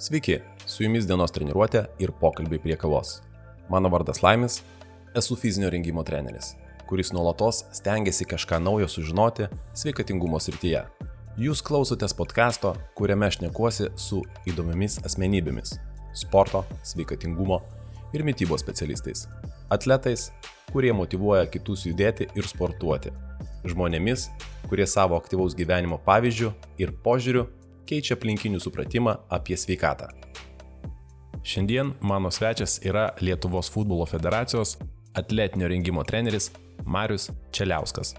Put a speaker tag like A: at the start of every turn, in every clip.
A: Sveiki, su jumis dienos treniruotė ir pokalbiai prie kavos. Mano vardas Laimis, esu fizinio rengimo treneris, kuris nuolatos stengiasi kažką naujo sužinoti sveikatingumo srityje. Jūs klausotės podkasto, kuriame aš nekuosi su įdomiamis asmenybėmis - sporto, sveikatingumo ir mytybos specialistais. Atletais, kurie motivuoja kitus judėti ir sportuoti. Žmonėmis, kurie savo aktyvaus gyvenimo pavyzdžių ir požiūrių keičia aplinkinių supratimą apie sveikatą. Šiandien mano svečias yra Lietuvos futbolo federacijos atletinio rengimo treneris Marius Čeliauskas.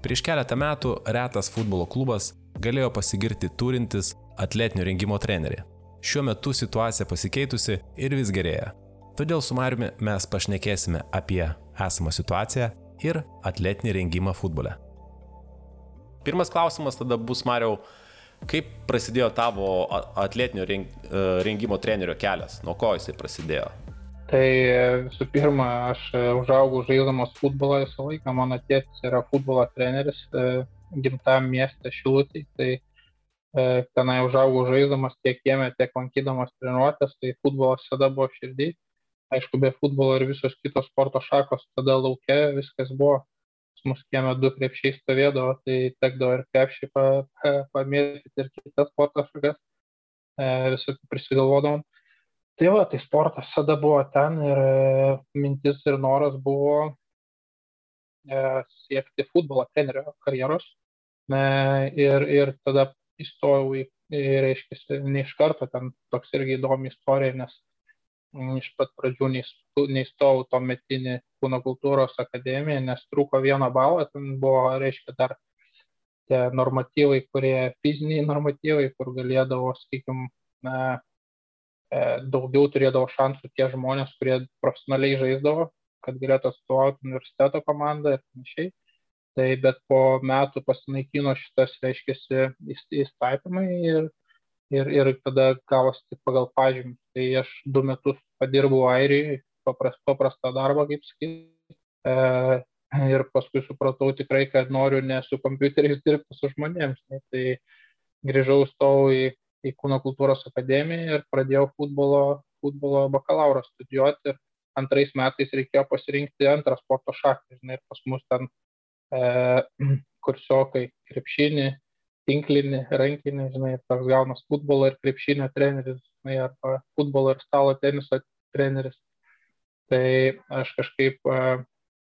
A: Prieš keletą metų retas futbolo klubas galėjo pasigirti turintis atletinio rengimo trenerį. Šiuo metu situacija pasikeitusi ir vis gerėja. Todėl su Mariumi mes pašnekėsime apie esamą situaciją ir atletinį rengimą futbole. Pirmas klausimas tada bus, Mariau, kaip prasidėjo tavo atletinio e, rengimo trenerio kelias? Nuo ko jisai prasidėjo?
B: Tai visų pirma, aš užaugau žaiddamas futbolą visą laiką, mano tėtis yra futbolo treneris e, gimtam mieste Šilutį, tai e, tenai užaugau žaiddamas tiek jame, tiek lankydamas treniruotės, tai futbolas visada buvo širdį aišku, be futbolo ir visos kitos sporto šakos, tada laukia viskas buvo, mus kieme du krepšiai stovėdavo, tai tekdavo ir krepšį pa, pa, pamėtyti ir kitas sporto šakas, e, visokių prisigalvodavom. Tai va, tai sportas visada buvo ten ir e, mintis ir noras buvo e, siekti futbolo trenerio karjeros. E, ir, ir tada įstojau į, į reiškia, ne iš karto, ten toks irgi įdomi istorija, nes iš pat pradžių neįstojau to metinį kūno kultūros akademiją, nes trūko vieno balo, ten buvo, reiškia, dar tie normatyvai, kurie fiziniai normatyvai, kur galėdavo, sakykime, daugiau turėdavo šansų tie žmonės, kurie profesionaliai žaisdavo, kad galėtų atstovauti universiteto komandą ir panašiai. Tai bet po metų pasinaikino šitas, reiškia, įstatymai ir ir, ir tada gavosi pagal pažymį. Tai aš du metus padirbau Airijoje, paprast, paprastą darbą, kaip sakyti. E, ir paskui supratau tikrai, kad noriu ne su kompiuteriais dirbti, su žmonėms. Tai, tai grįžau, stojau į, į kūno kultūros akademiją ir pradėjau futbolo, futbolo bakalauro studijuoti. Ir antrais metais reikėjo pasirinkti antrą sporto šaką. Žinai, ir pas mus ten e, kursiokai krepšinį, tinklinį, rankinį, žinai, toks gaunas futbolo ir krepšinio treneris, žinai, arba futbolo ir stalo teniso treneris. Tai aš kažkaip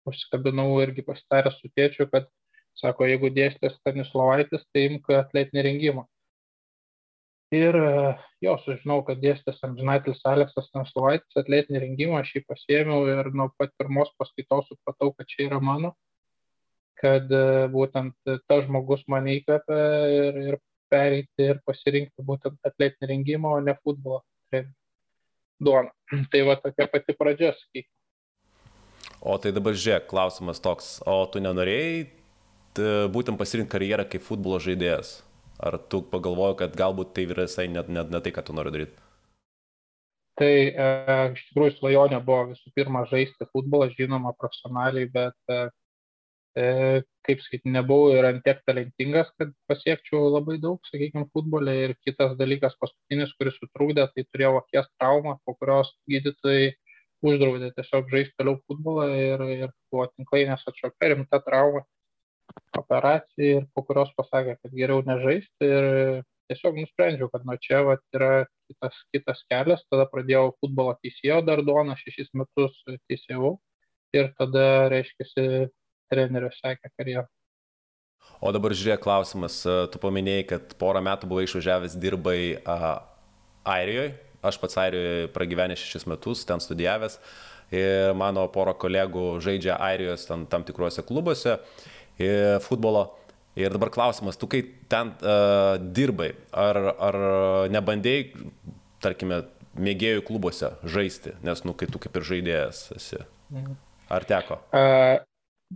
B: užsikabinau irgi pasitaręs su tėčiu, kad, sako, jeigu dėstės Stanislavaitis, tai imk atletinį rengimą. Ir jo, sužinau, kad dėstės amžinaitis Aleksas Stanislavaitis atletinį rengimą, aš jį pasėmiau ir nuo pat pirmos paskaitos supratau, kad čia yra mano kad būtent tas žmogus mane įkvepia ir, ir pereiti ir pasirinkti būtent atletinį rengimą, o ne futbolo duoną. Tai va tokia pati pradžia, sakykime.
A: O tai dabar žiūrėk, klausimas toks, o tu nenorėjai būtent pasirinkti karjerą kaip futbolo žaidėjas? Ar tu pagalvoji, kad galbūt tai yra visai net ne, ne tai, ką tu nori daryti?
B: Tai e, iš tikrųjų svajonė buvo visų pirma žaisti futbolą, žinoma, profesionaliai, bet E, kaip sakyti, nebuvau ir antiek talentingas, kad pasiekčiau labai daug, sakykime, futbole. Ir kitas dalykas, paskutinis, kuris sutrūkdė, tai turėjau akies traumą, po kurios gydytojai uždraudė tiesiog žaisti toliau futbolą ir, ir buvo tinklainės atšoka, rimta trauma, operacija ir po kurios pasakė, kad geriau nežaisti ir tiesiog nusprendžiau, kad nuo čia vat, yra kitas, kitas kelias, tada pradėjau futbolo teisėjo dar duoną, šešis metus teisėjau ir tada, reiškia, trenerio sekė karjerą.
A: O dabar žiūrėk klausimas, tu paminėjai, kad porą metų buvai išvažiavęs, dirbai Airijoje, aš pats Airijoje pragyvenęs šešis metus, ten studijavęs ir mano pora kolegų žaidžia Airijos tam, tam tikruose klubuose futbolo. Ir dabar klausimas, tu kai ten uh, dirbai, ar, ar nebandėjai, tarkime, mėgėjų klubuose žaisti, nes, nu, kai tu kaip ir žaidėjas esi. Mhm. Ar teko?
B: Uh,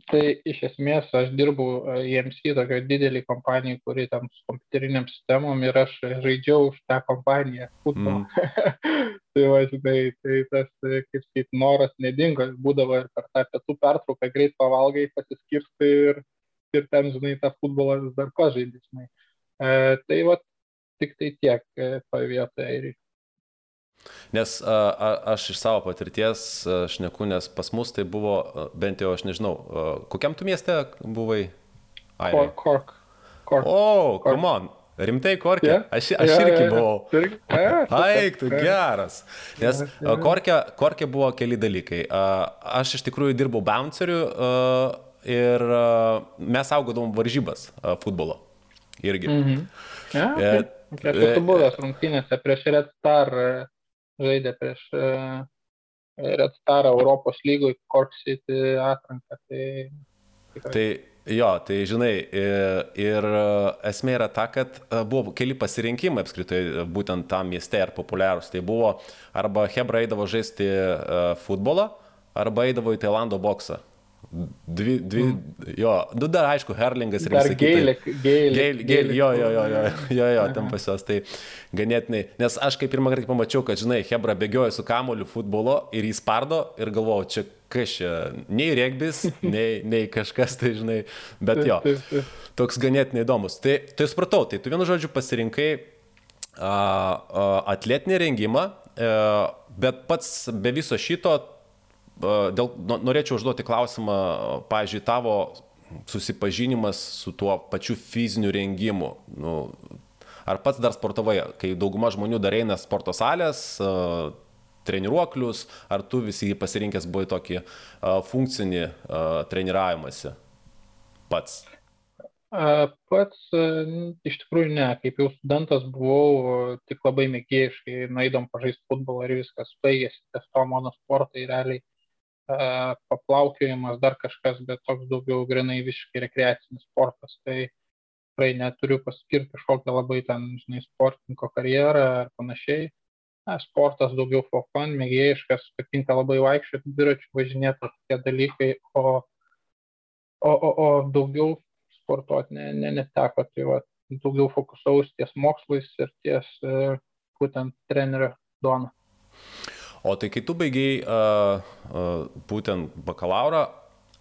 B: Tai iš esmės aš dirbau EMC tokio didelį kompaniją, kuri tam su kompiuteriniam sistemom ir aš žaidžiau už tą kompaniją futbolą. Mm. tai va, tai, tai tas, kaip sakyt, noras nedingo, būdavo ir per tą pietų pertrauką greit pavalgai, pasiskirstai ir, ir ten, žinai, tą futbolą vis dar pažaidži, žinai. E, tai va, tik tai tiek e, toje vietoje ir
A: Nes a, a, aš iš savo patirties šneku, nes pas mus tai buvo, bent jau aš nežinau, a, kokiam tu mieste buvai?
B: Kork. Kork.
A: Kork. O, oh, come on. Rimtai korkė? Yeah. Aš, aš yeah, irgi buvau. Yeah, yeah. Aik, tu geras. Nes yeah, yeah. Korkė, korkė buvo keli dalykai. Aš iš tikrųjų dirbau bounceriu ir mes saugodom varžybas futbolo. Irgi. Mm -hmm.
B: yeah, okay. okay. Esu buvęs rungtynėse prieš Red Star, žaidė prieš Red Star Europos lygoj, Cork City atranką. Tai,
A: tai Jo, tai žinai, ir esmė yra ta, kad e, buvo keli pasirinkimai apskritai e, būtent tam mieste ir populiarūs. Tai buvo arba Hebra eidavo žaisti e, futbolą, arba eidavo į Tailando boksą. Dvi, dvi, mm. jo, nu dar aišku, Herlingas
B: ir visi kiti.
A: Gailė, gailė, jo, jo, jo, jo, jo, jo, ten pas juos, tai ganėtinai, nes aš kaip pirmą kartą pamačiau, kad, žinai, Hebra bėgioja su kamoliu futbolo ir jį spardo ir galvojau, čia kas čia, nei regbis, nei, nei kažkas, tai žinai, bet jo, toks ganėtinai įdomus. Tai, tai supratau, tai tu vienu žodžiu pasirinkai a, a, atletinį rengimą, e, bet pats be viso šito, dėl, norėčiau užduoti klausimą, pavyzdžiui, tavo susipažinimas su tuo pačiu fiziniu rengimu. Nu, ar pats dar sportavai, kai dauguma žmonių dar eina sporto salės, treniruoklius, ar tu visi pasirinkęs buvai tokį funkcinį treniravimąsi pats?
B: Pats iš tikrųjų ne, kaip jau studentas buvau, tik labai mėgėjiškai naidom pažaisti futbolą ir viskas baigėsi, ties to mano sportai realiai paplaukiojimas, dar kažkas, bet toks daugiau grinai visiškai rekreacinis sportas. Tai tikrai neturiu paskirti kažkokią labai ten, žinai, sportininko karjerą ar panašiai na, sportas daugiau for fun, mėgėjiškas, patinka labai vaikščioti, dviračių važinėti, tokie dalykai, o, o, o, o daugiau sportuoti ne, ne, neteko, tai va, daugiau fokusaus ties mokslais ir ties e, būtent trenerio duona.
A: O tai kai tu baigiai uh, uh, būtent bakalauro,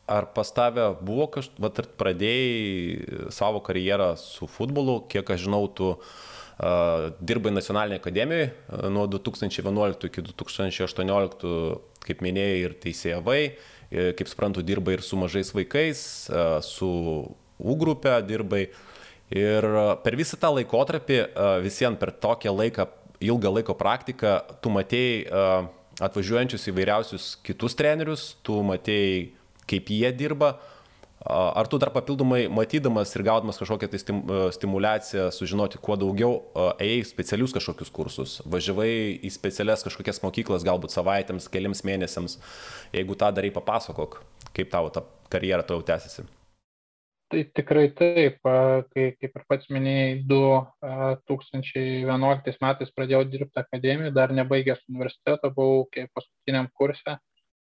A: ar pas tave buvo kažkaip, va, pradėjai savo karjerą su futbolu, kiek aš žinau, tu uh, dirbai nacionalinėje akademijoje nuo 2011 iki 2018, kaip minėjai, ir teisėjavai, kaip suprantu, dirbai ir su mažais vaikais, su U grupė dirbai. Ir per visą tą laikotarpį, visiems per tokią laiką, ilgą laiko praktiką, tu matėjai atvažiuojančius įvairiausius kitus trenerius, tu matėjai, kaip jie dirba, Ar tu dar papildomai matydamas ir gaudamas kažkokią tai stimulaciją, sužinoti kuo daugiau, ėjai specialius kažkokius kursus, važiavai į specialias kažkokias mokyklas, galbūt savaitėms, keliams mėnesiams, jeigu tą darai, papasakok, kaip tavo ta karjera toliau tęsiasi.
B: Tai tikrai taip, kai, kaip ir pats minėjai, 2011 metais pradėjau dirbti akademijoje, dar nebaigęs universiteto, buvau kaip paskutiniam kurse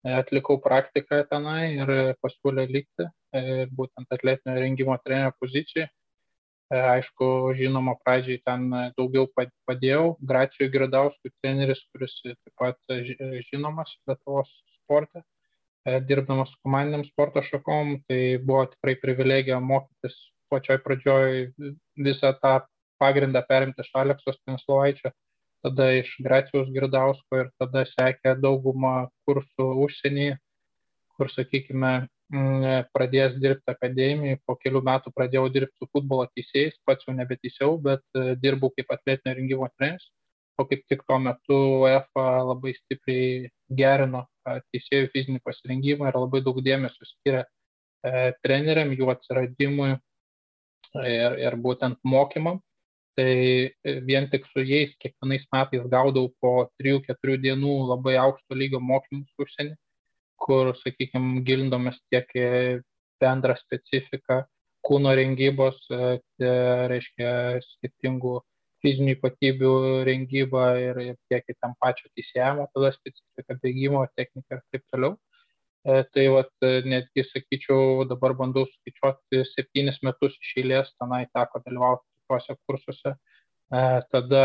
B: atlikau praktiką tenai ir pasiūlė likti e, būtent atletinio rengimo trenerio pozicijai. E, aišku, žinoma, pradžiai ten daugiau padėjau. Gracijų Gradauskų treneris, kuris taip pat žinomas Lietuvos sporte, e, dirbdamas su komandiniam sporto šakom, tai buvo tikrai privilegija mokytis pačioj pradžioj visą tą pagrindą perimti iš Aleksos Penslovaičio tada iš Gracijos Girdausko ir tada sekė daugumą kursų užsienyje, kur, sakykime, pradėjęs dirbti akademijai, po kelių metų pradėjau dirbti su futbolo teisėjais, pats jau nebeteisiau, bet e, dirbau kaip atletinio rengimo treneris, o kaip tik tuo metu UEFA labai stipriai gerino teisėjų fizinį pasirengimą ir labai daug dėmesio skiria e, treneriam, jų atsiradimui ir, ir būtent mokymam. Tai e, vien tik su jais kiekvienais metais gaudavau po 3-4 dienų labai aukšto lygio mokymus užsienį, kur, sakykime, gilindomės tiek bendrą specifiką kūno rengybos, e, reiškia skirtingų fizinių ypatybių rengybą ir, ir tiek į tam pačio teisėjimo, tada specifiką bėgimo, techniką ir taip toliau. E, tai vat, netgi, sakyčiau, dabar bandau skaičiuoti septynis metus iš eilės, tenai teko dalyvauti tuose kursuose. E, tada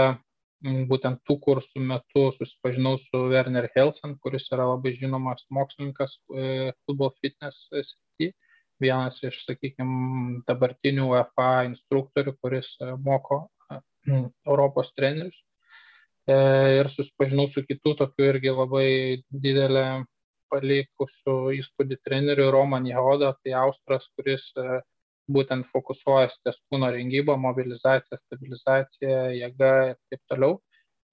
B: būtent tų kursų metu susipažinau su Werner Helsen, kuris yra labai žinomas mokslininkas e, futbol fitness srity, vienas iš, sakykime, dabartinių UEFA instruktorių, kuris e, moko Europos trenerius. ir susipažinau su kitų tokių irgi labai didelę palikusių įspūdį trenerių Roman Jehoda, tai Austras, kuris būtent fokusuojasi ties kūno rengybą, mobilizaciją, stabilizaciją, jėgą ir taip toliau.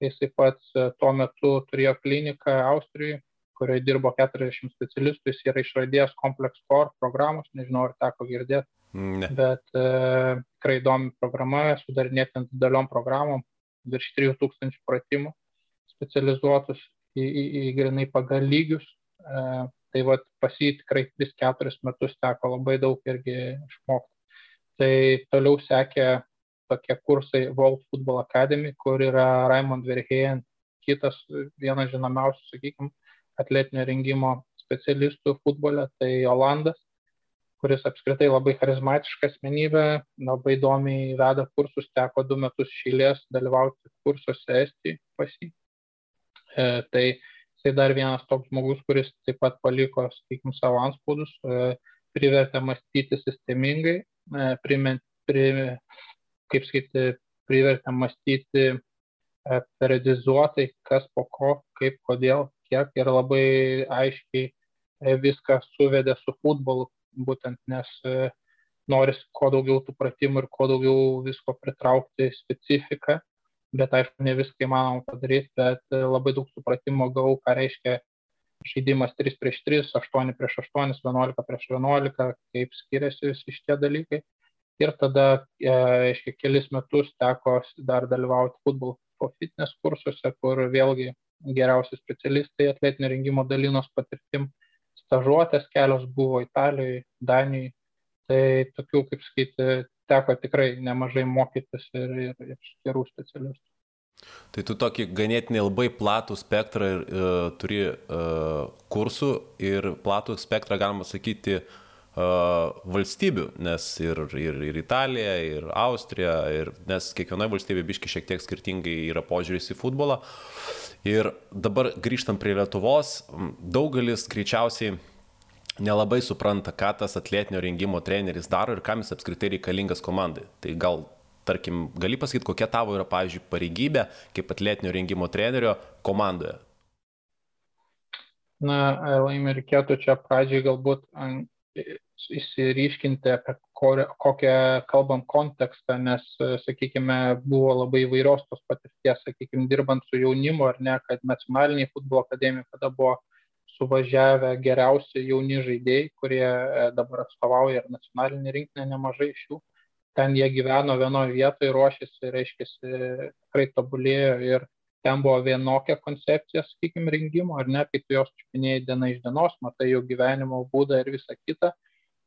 B: Jisai pats tuo metu turėjo kliniką Austrijoje, kurioje dirbo 40 specialistų, jis yra išradėjęs Complex Core programos, nežinau ar teko girdėti,
A: Ne.
B: bet e, tikrai įdomi programa, sudarinėti dideliom programom, virš 3000 pratimų specializuotus į, į, į grinai pagal lygius. E, tai vad pas jį tikrai 3-4 metus teko labai daug irgi išmokti. Tai toliau sekė tokie kursai World Football Academy, kur yra Raimond Verheyen, kitas vienas žinomiausių, sakykime, atletinio rengimo specialistų futbole, tai Olandas, kuris apskritai labai charizmatiška asmenybė, labai įdomiai veda kursus, teko du metus šilės dalyvauti kursuose Estijoje pas jį. E, tai jisai dar vienas toks žmogus, kuris taip pat paliko, sakykime, savo anspaudus, e, privertė mąstyti sistemingai, e, primint, pri, kaip sakyti, privertė mąstyti e, periodizuotai, kas po ko, kaip, kodėl, kiek ir labai aiškiai e, viską suvedė su futbolu, būtent nes e, noris kuo daugiau tų pratimų ir kuo daugiau visko pritraukti specifiką, bet aišku, ne viską įmanoma padaryti, bet e, labai daug supratimo gavau, ką reiškia žaidimas 3 prieš 3, 8 prieš 8, 11 prieš 11, kaip skiriasi visi šitie dalykai. Ir tada, e, aiškiai, kelis metus teko dar dalyvauti futbol po fitness kursuose, kur vėlgi geriausi specialistai atletinio rengimo dalinos patirtim. Stažuotės kelios buvo Italijoje, Danijoje. Tai tokių, kaip sakyti, teko tikrai nemažai mokytis ir, ir, ir gerų specialistų.
A: Tai tu tokį ganėtinai labai platų spektrą ir, uh, turi uh, kursų ir platų spektrą, galima sakyti, uh, valstybių, nes ir, ir, ir Italija, ir Austrija, ir, nes kiekvienoje valstybėje biški šiek tiek skirtingai yra požiūris į futbolą. Ir dabar grįžtant prie Lietuvos, daugelis greičiausiai nelabai supranta, ką tas atletinio rengimo treneris daro ir kam jis apskritai reikalingas komandai. Tai gal, tarkim, gali pasakyti, kokia tavo yra, pavyzdžiui, pareigybė kaip atletinio rengimo trenerio komandoje?
B: Na, laimė reikėtų čia pradžiai galbūt įsiryškinti, apie kokią kalbam kontekstą, nes, sakykime, buvo labai įvairios tos patirties, sakykime, dirbant su jaunimu ar ne, kad nacionaliniai futbolo akademija, kada buvo suvažiavę geriausi jauni žaidėjai, kurie dabar atstovauja ir nacionalinį rinkinį nemažai iš jų. Ten jie gyveno vienoje vietoje, ruošėsi, reiškia, tikrai tobulėjo ir ten buvo vienokia koncepcija, sakykime, rengimo, ar ne, kai tu jos čiupinėjai diena iš dienos, matai jų gyvenimo būdą ir visą kitą.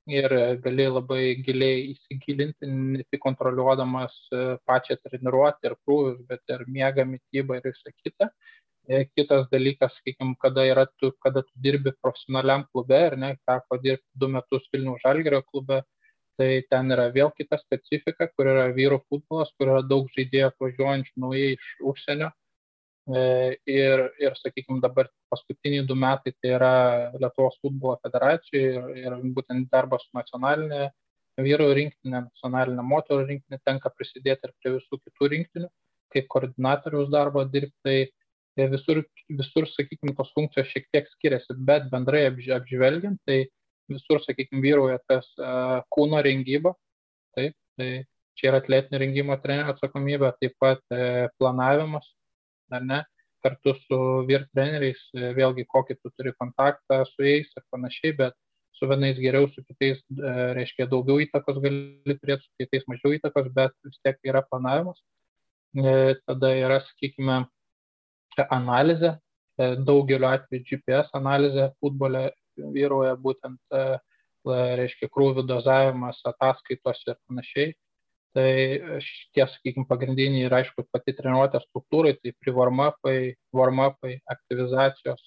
B: Ir gali labai giliai įsigilinti, ne tik kontroliuodamas pačią treniruotę ir krūvius, bet ir miegą, mytybą ir visą kitą. Kitas dalykas, sakykime, kada, yra, tu, kada tu dirbi profesionaliam klube, ir ne, teko dirbti du metus Vilnių Žalgerio klube, tai ten yra vėl kita specifika, kur yra vyrų futbolas, kur yra daug žaidėjų atvažiuojančių naujai iš užsienio, Ir, ir sakykime, dabar paskutiniai du metai tai yra Lietuvos futbolo federacijai ir, ir būtent darbas su nacionalinė vyrų rinktinė, nacionalinė moterų rinktinė tenka prisidėti ir prie visų kitų rinktinių, kaip koordinatoriaus darbo dirbti. Tai visur, visur, sakykime, tos funkcijos šiek tiek skiriasi, bet bendrai apžvelgiant, tai visur, sakykime, vyruoja tas uh, kūno rengyba. Taip, tai čia yra atletinio rengimo trenerio atsakomybė, taip pat uh, planavimas, ar ne, kartu su vyr treneriais, e, vėlgi kokį tu turi kontaktą su jais ir panašiai, bet su vienais geriau, su kitais, e, reiškia, daugiau įtakos gali turėti, su kitais mažiau įtakos, bet vis tiek yra planavimas. E, tada yra, sakykime, analizė, daugeliu atveju GPS analizė futbole vyruoja būtent, reiškia, krūvių dozavimas, ataskaitos ir panašiai Tai šitie, sakykime, pagrindiniai ir aišku pati treniruotės struktūrai, tai pre-warm-upai, warm-upai, aktivizacijos,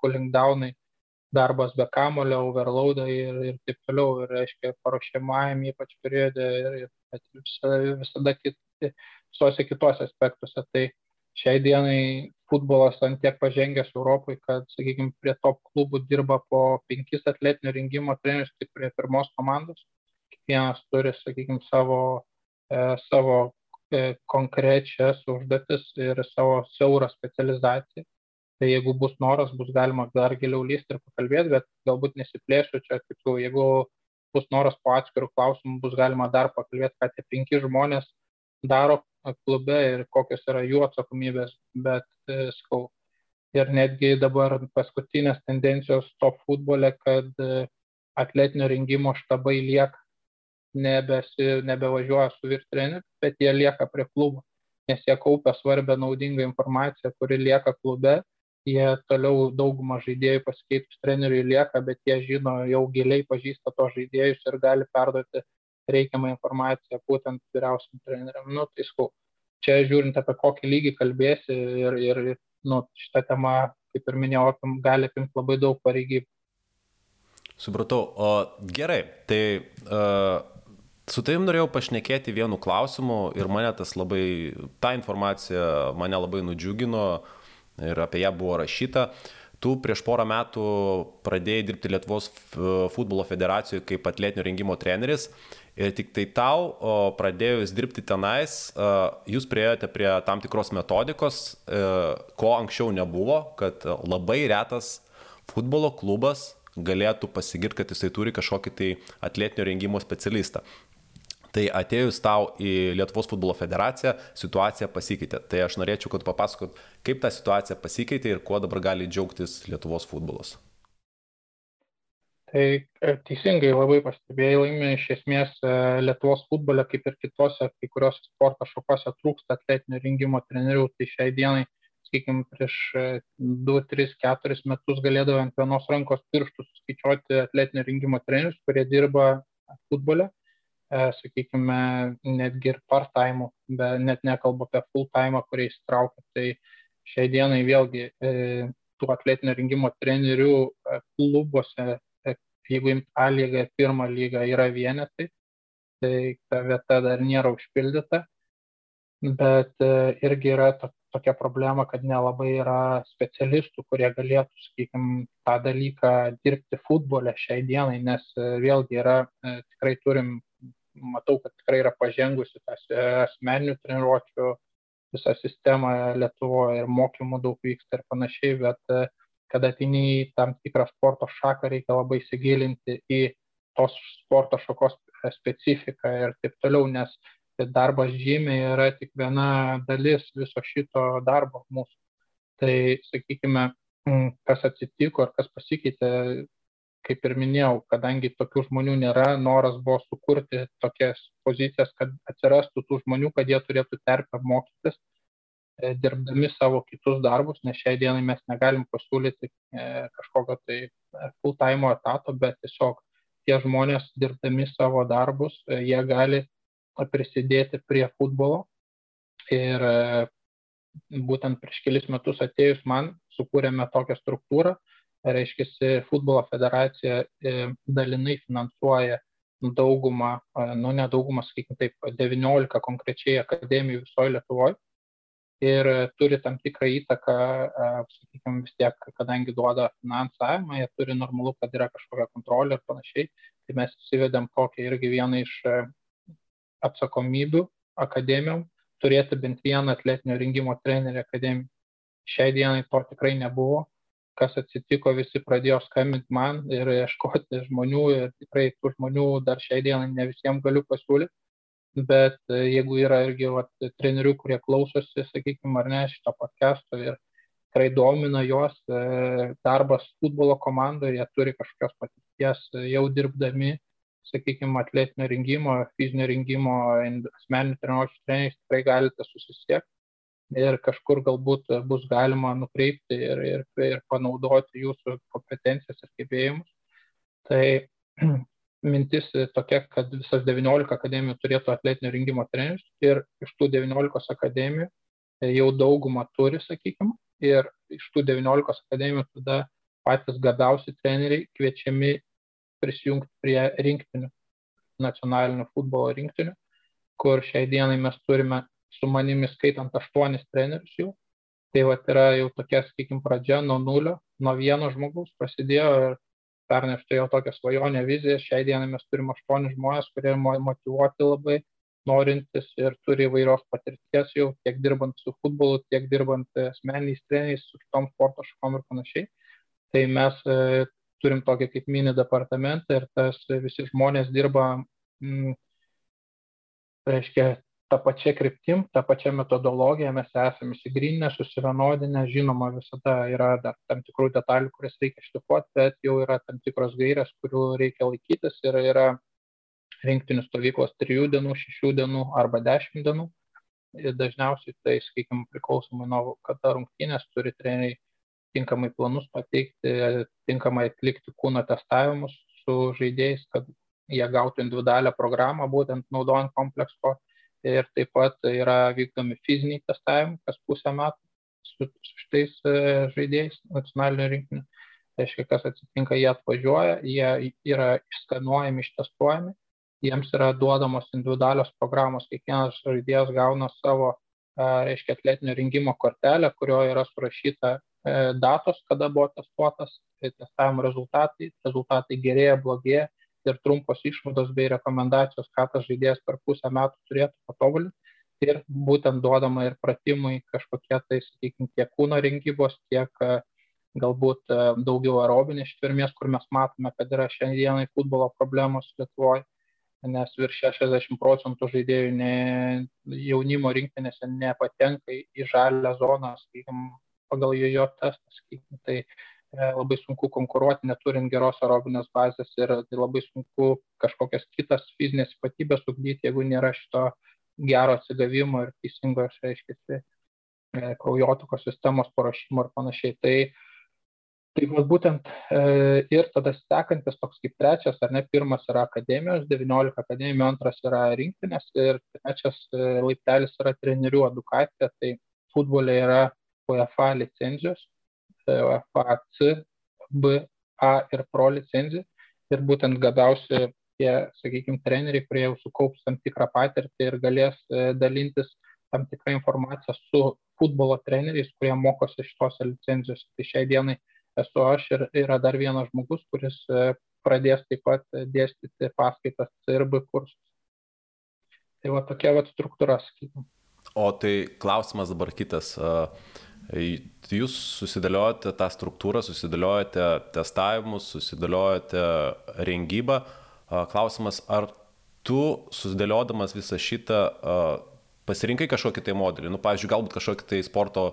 B: cooling downai, darbas be kamulio, overloadai ir, ir taip toliau, ir reiškia paruošiamajam ypač periode ir, ir visada, visada kit, visose kitose aspektuose. Tai šiai dienai futbolas ant tiek pažengęs Europai, kad, sakykime, prie top klubų dirba po penkis atletinio rengimo trenerius, tik prie pirmos komandos. Kiekvienas turi, sakykime, savo E, savo konkrečias užduotis ir savo siaurą specializaciją. Tai jeigu bus noras, bus galima dar giliau lysti ir pakalbėti, bet galbūt nesiplėšiu čia, kaip jau, jeigu bus noras po atskirų klausimų, bus galima dar pakalbėti, ką tie penki žmonės daro klube ir kokios yra jų atsakomybės, bet, e, skau, ir netgi dabar paskutinės tendencijos top futbole, kad e, atletinio rengimo štabai lieka, nebesi, nebevažiuoja su vyr treneriu, bet jie lieka prie klubo, nes jie kaupia svarbę naudingą informaciją, kuri lieka klube, jie toliau daugumą žaidėjų pasikeitus treneriui lieka, bet jie žino, jau giliai pažįsta to žaidėjus ir gali perduoti reikiamą informaciją būtent vyriausiam treneriam. Nu, tai skau, čia žiūrint apie kokį lygį kalbėsi ir, ir nu, šitą temą, kaip ir minėjau, gali apimti labai daug pareigybių.
A: Supratau, o gerai, tai uh, su tavim norėjau pašnekėti vienu klausimu ir mane tas labai, ta informacija mane labai nudžiugino ir apie ją buvo rašyta. Tu prieš porą metų pradėjai dirbti Lietuvos futbolo federacijoje kaip atletinio rengimo treneris Ir tik tai tau, o pradėjus dirbti tenais, jūs prieėjote prie tam tikros metodikos, ko anksčiau nebuvo, kad labai retas futbolo klubas galėtų pasigirti, kad jisai turi kažkokį tai atletinio rengimo specialistą. Tai atėjus tau į Lietuvos futbolo federaciją, situacija pasikeitė. Tai aš norėčiau, kad papasakot, kaip ta situacija pasikeitė ir kuo dabar gali džiaugtis Lietuvos futbolas.
B: Tai e, teisingai labai pastebėjai, laimė iš esmės e, Lietuvos futbole, kaip ir kitose, kai kuriuose sporto šakose trūksta atletinio rengimo trenerių, tai šiai dienai, sakykime, prieš 2, 3, 4 metus galėdavo ant vienos rankos pirštų suskaičiuoti atletinio rengimo trenerius, kurie dirba futbole, sakykime, netgi ir part-time, net nekalbu apie full-time, kurie įsitraukia. Tai šiai dienai vėlgi tų atletinio rengimo trenerių klubuose jeigu imt A lygą ir pirmą lygą yra vienetai, tai ta vieta dar nėra užpildyta, bet e, irgi yra to, tokia problema, kad nelabai yra specialistų, kurie galėtų, sakykime, tą dalyką dirbti futbole šiai dienai, nes e, vėlgi yra, e, tikrai turim, matau, kad tikrai yra pažengusi tas asmeninių treniruočių visa sistema Lietuvoje ir mokymų daug vyksta ir panašiai, bet kad ateini į tam tikrą sporto šaką, reikia labai įsigilinti į tos sporto šakos specifiką ir taip toliau, nes darbas žymiai yra tik viena dalis viso šito darbo mūsų. Tai, sakykime, kas atsitiko ir kas pasikeitė, kaip ir minėjau, kadangi tokių žmonių nėra, noras buvo sukurti tokias pozicijas, kad atsirastų tų žmonių, kad jie turėtų terpę mokytis E, dirbdami savo kitus darbus, nes šiai dienai mes negalim pasiūlyti e, kažkokio tai e, full-time etato, bet tiesiog tie žmonės dirbdami savo darbus, jie gali prisidėti prie futbolo. Ir būtent prieš kelis metus atėjus man sukūrėme tokią struktūrą, reiškia, futbolo federacija dalinai finansuoja daugumą, nu ne daugumą, sakykime taip, 19 konkrečiai akademijų visoje Lietuvoje ir turi tam tikrą įtaką, sakykime, vis tiek, kadangi duoda finansavimą, jie turi normalu, kad yra kažkokia kontrolė ir panašiai, tai mes įsivedėm tokią irgi vieną iš atsakomybių akademijom, turėti bent vieną atletinio rengimo trenerį akademiją. Šiai dienai to tikrai nebuvo. Kas atsitiko, visi pradėjo skambinti man ir ieškoti žmonių ir tikrai tų žmonių dar šiai dienai ne visiems galiu pasiūlyti bet e, jeigu yra irgi vat, trenerių, kurie klausosi, sakykime, ar ne, šito podcast'o ir tikrai domina juos e, darbas futbolo komandoje, jie turi kažkokios patirties e, jau dirbdami, sakykime, atletinio rengimo, fizinio rengimo, asmeninių treniruočių treneriais, tikrai galite susisiekti ir kažkur galbūt bus galima nukreipti ir, ir, ir panaudoti jūsų kompetencijas ir gebėjimus. Tai mintis tokia, kad visas 19 akademijų turėtų atletinio rengimo trenerius ir iš tų 19 akademijų e, jau daugumą turi, sakykime, ir iš tų 19 akademijų tada patys gabiausi treneriai kviečiami prisijungti prie rinktinių, nacionalinių futbolo rinktinių, kur šiai dienai mes turime su manimi skaitant aštuonis trenerius jau. Tai va yra jau tokia, sakykime, pradžia nuo nulio, nuo vieno žmogaus prasidėjo ir pernai aš turėjau tokią svajonę viziją, šiai dienai mes turime aštuonis žmonės, kurie motivuoti labai, norintis ir turi įvairios patirties jau tiek dirbant su futbolu, tiek dirbant asmeniais treneriais, su kitom sporto šakom ir panašiai. Tai mes e, turim tokį kaip mini departamentą ir tas visi žmonės dirba, mm, reiškia, tą pačią kryptim, tą pačią metodologiją mes esame įsigrinę, susivienodinę, žinoma, visada yra dar tam tikrų detalių, kurias reikia šlifuoti, bet jau yra tam tikros gairės, kurių reikia laikytis ir yra rinktinių stovyklos 3 dienų, 6 dienų arba 10 dienų. Ir dažniausiai tai, sakykime, priklausomai nuo kada rungtynės turi treneriai tinkamai planus pateikti, tinkamai atlikti kūno testavimus su žaidėjais, kad jie gautų individualią programą, būtent naudojant komplekso. Ir taip pat yra vykdomi fiziniai testavimai kas pusę metų su, šitais e, žaidėjais nacionalinio rinkinio. Tai reiškia, kas atsitinka, jie atvažiuoja, jie yra išskanuojami, ištestuojami jiems yra duodamos individualios programos, kiekvienas žaidėjas gauna savo, reiškia, atletinio rengimo kortelę, kurioje yra surašyta e, datos, kada buvo testuotas, testavimo rezultatai, rezultatai gerėja, blogėja ir trumpos išvados bei rekomendacijos, ką tas žaidėjas per pusę metų turėtų patobulinti. Ir būtent duodama ir pratimai kažkokie tai, sakykime, tiek kūno rengybos, tiek galbūt daugiau aerobinės ištvermės, kur mes matome, kad yra šiandienai futbolo problemos Lietuvoje nes virš 60 procentų žaidėjų ne, jaunimo rinktinėse nepatenka į žalę zoną, sakykime, pagal jo testą, sakykime. Tai e, labai sunku konkuruoti, neturint geros aerobinės bazės ir tai labai sunku kažkokias kitas fizinės ypatybės ugdyti, jeigu nėra šito gero atsigavimo ir teisingos, reiškia, e, kraujotakos sistemos paruošimo ir panašiai. Tai Tai vat būtent e, ir tada sekantis toks kaip trečias, ar ne, pirmas yra akademijos, 19 akademijų, antras yra rinktinės ir trečias e, laiptelis yra trenerių edukacija, tai futbolė yra UEFA licenzijos, UEFA C, B, A ir Pro licenzija ir būtent gabiausi tie, sakykime, treneriai, kurie jau sukaups tam tikrą patirtį ir galės e, dalintis tam tikrą informaciją su futbolo treneriais, kurie mokosi šitose licenzijose. Tai šiai dienai esu aš ir yra dar vienas žmogus, kuris e, pradės taip pat dėstyti paskaitas CRB kursus. Tai va tokia va struktūra, sakykim.
A: O tai klausimas dabar kitas. Jūs susidėliojate tą struktūrą, susidėliojate testavimus, susidėliojate rengybą. Klausimas, ar tu susidėliodamas visą šitą pasirinkai kažkokį tai modelį, nu, pavyzdžiui, galbūt kažkokį tai sporto,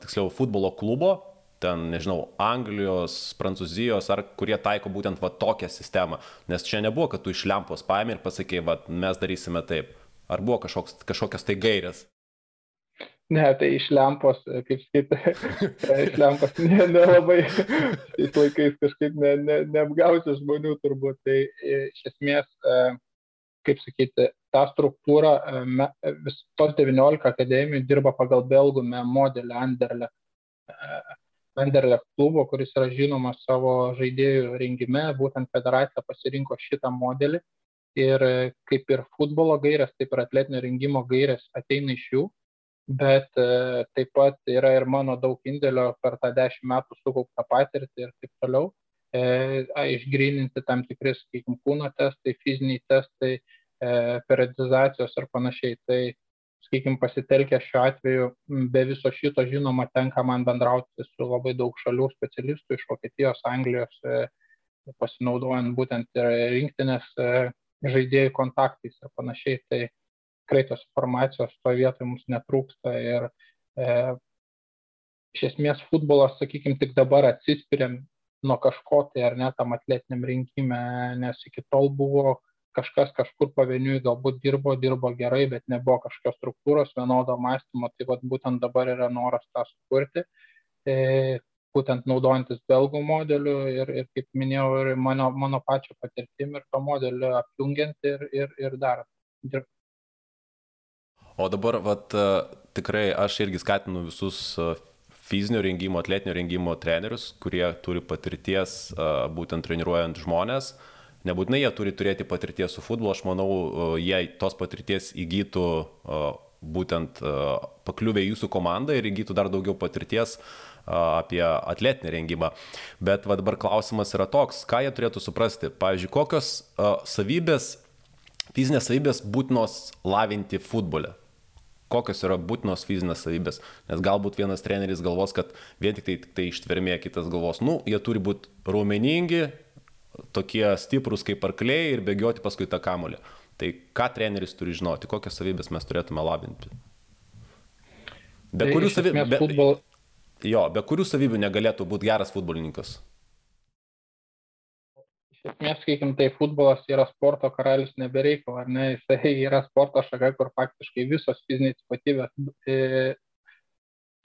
A: tiksliau, futbolo klubo ten, nežinau, Anglijos, Prancūzijos, ar kurie taiko būtent va tokią sistemą. Nes čia nebuvo, kad tu iš lempos paėmė ir pasakė, va mes darysime taip. Ar buvo kažkoks, kažkokios tai gairės?
B: Ne, tai iš lempos, kaip sakyti, iš lempos nelabai ne šiais laikais kažkaip ne, ne, neapgausi žmonių turbūt. Tai e, iš esmės, e, kaip sakyti, ta struktūra, e, vis tos 19 akademijų dirba pagal belgų modelį Anderlecht Anderlecht klubo, kuris yra žinomas savo žaidėjų rengime, būtent federacija pasirinko šitą modelį ir e, kaip ir futbolo gairės, taip ir atletinio rengimo gairės ateina iš jų, bet e, taip pat yra ir mano daug indėlio per tą dešimt metų sukauptą patirtį ir taip toliau. E, išgrininti tam tikri, sakykime, kūno testai, fiziniai testai, e, periodizacijos ir panašiai. Tai sakykim pasitelkę šiuo atveju be viso šito žinoma tenka man bendrauti su labai daug šalių specialistų iš vokietijos anglijos e, pasinaudojant būtent ir rinktinės e, žaidėjų kontaktais ir panašiai tai tikrai tos informacijos toje vietoje mums netrūksta ir e, iš esmės futbolas, sakykime, tik dabar atsispiriam nuo kažko tai ar net tam atletiniam rinkime, nes iki tol buvo kažkas kažkur pavieniui galbūt dirbo, dirbo gerai, bet nebuvo kažkokios struktūros, vienodo mąstymo, tai vat, būtent dabar yra noras tą sukurti, e, būtent naudojantis belgų modeliu ir, ir kaip minėjau, ir mano, mano pačio patirtim ir to modeliu apjungiant ir, ir, ir dar.
A: O dabar, vat, tikrai aš irgi skatinu visus fizinio rengimo, atletinio rengimo trenerius, kurie turi patirties būtent treniruojant žmonės, uh, Nebūtinai jie turi turėti patirties su futbolu, aš manau, jei tos patirties įgytų būtent pakliuvę į jūsų komandą ir įgytų dar daugiau patirties apie atletinę rengimą. Bet va dabar klausimas yra toks, ką jie turėtų suprasti. Pavyzdžiui, kokios savybės Fizinės savybės būtinos lavinti futbole. Kokios yra būtinos fizinės savybės? Nes galbūt vienas treneris galvos, kad vien tik tai, tik tai ištvermė, kitas galvos, nu, jie turi būti raumeningi, tokie stiprūs kaip arkliai ir bėgioti paskui tą kamolį. Tai ką treneris turi žinoti, kokias savybės mes turėtume lavinti? Be tai kurių savybių... Futbol... Jo, be kurių savybių negalėtų būti geras futbolininkas?
B: Iš esmės, sakykim, tai futbolas yra sporto karalius nebereikalo, ar ne? Jisai yra sporto šaka, kur faktiškai visos fizinės ypatybės e,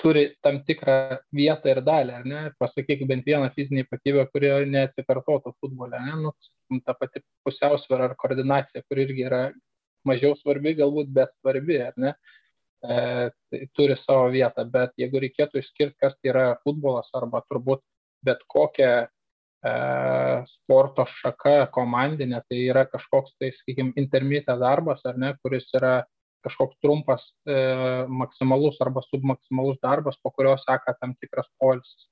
B: turi tam tikrą vietą ir dalį, ar ne? Pasakyk bent vieną fizinį ypatybę, kuri neatsikartotų futbole, ne? Nu, ta pati pusiausvėra ar koordinacija, kur irgi yra mažiau svarbi, galbūt, bet svarbi, ar ne? e, tai turi savo vietą, bet jeigu reikėtų išskirti, kas tai yra futbolas arba turbūt bet kokia e, sporto šaka komandinė, tai yra kažkoks, tai, sakykime, intermitė darbas, ar ne, kuris yra kažkoks trumpas e, maksimalus arba submaksimalus darbas, po kurio seka tam tikras polisis.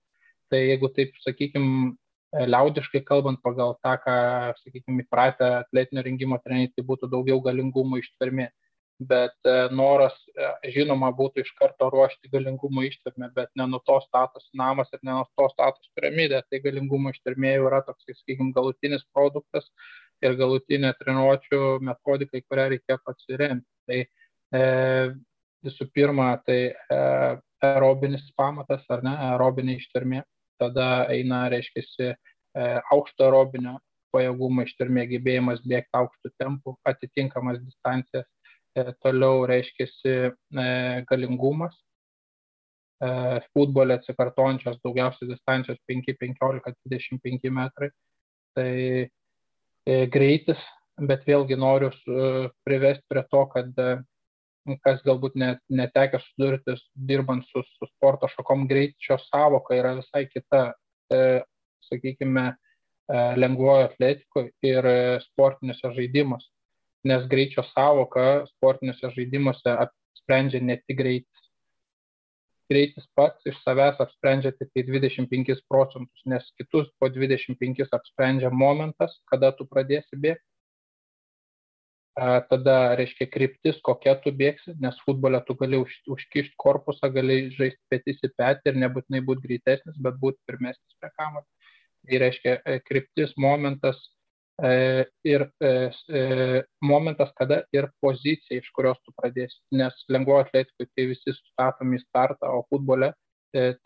B: Tai jeigu taip, sakykime, liaudiškai kalbant pagal tą, ką, sakykime, įpratę atletinio rengimo treneriai, tai būtų daugiau galingumo ištvermė bet e, noras, e, žinoma, būtų iš karto ruošti galingumo ištvermę, bet ne nuo to status namas ir ne nuo to status piramidė, tai galingumo ištvermė jau yra toks, sakykime, galutinis produktas ir galutinė treniruočio metodika, į kurią reikėtų atsiremti. Tai e, visų pirma, tai e, aerobinis pamatas, ar ne, aerobinė ištvermė, tada eina, reiškia, e, aukšto aerobinio pajėgumo ištvermė, gebėjimas bėgti aukštų tempų, atitinkamas distancijas toliau reiškiasi e, galingumas. E, futbolė atsikartojančios daugiausiai distancijos 5, 15, 25 metrai. Tai greitis, bet vėlgi noriu privesti prie to, kad kas galbūt net, netekė sudurti dirbant su, su sporto šakom, greičio savoka yra visai kita, e, sakykime, e, lengvojo atletikoje ir sportiniuose žaidimuose nes greičio savoka sportiniuose žaidimuose apsprendžia ne tik greitis. Greitis pats iš savęs apsprendžia tik tai 25 procentus, nes kitus po 25 apsprendžia momentas, kada tu pradėsi bėgti. Tada reiškia kryptis, kokia tu bėgsi, nes futbole tu gali už, užkišti korpusą, gali žaisti petys į petį ir nebūtinai būti greitesnis, bet būti pirmesnis prie kamuolio. Tai reiškia e, kryptis, momentas, ir e, e, momentas, kada ir pozicija, iš kurios tu pradėsi. Nes lengvojo atletikui tai visi sustatomi startą, o futbole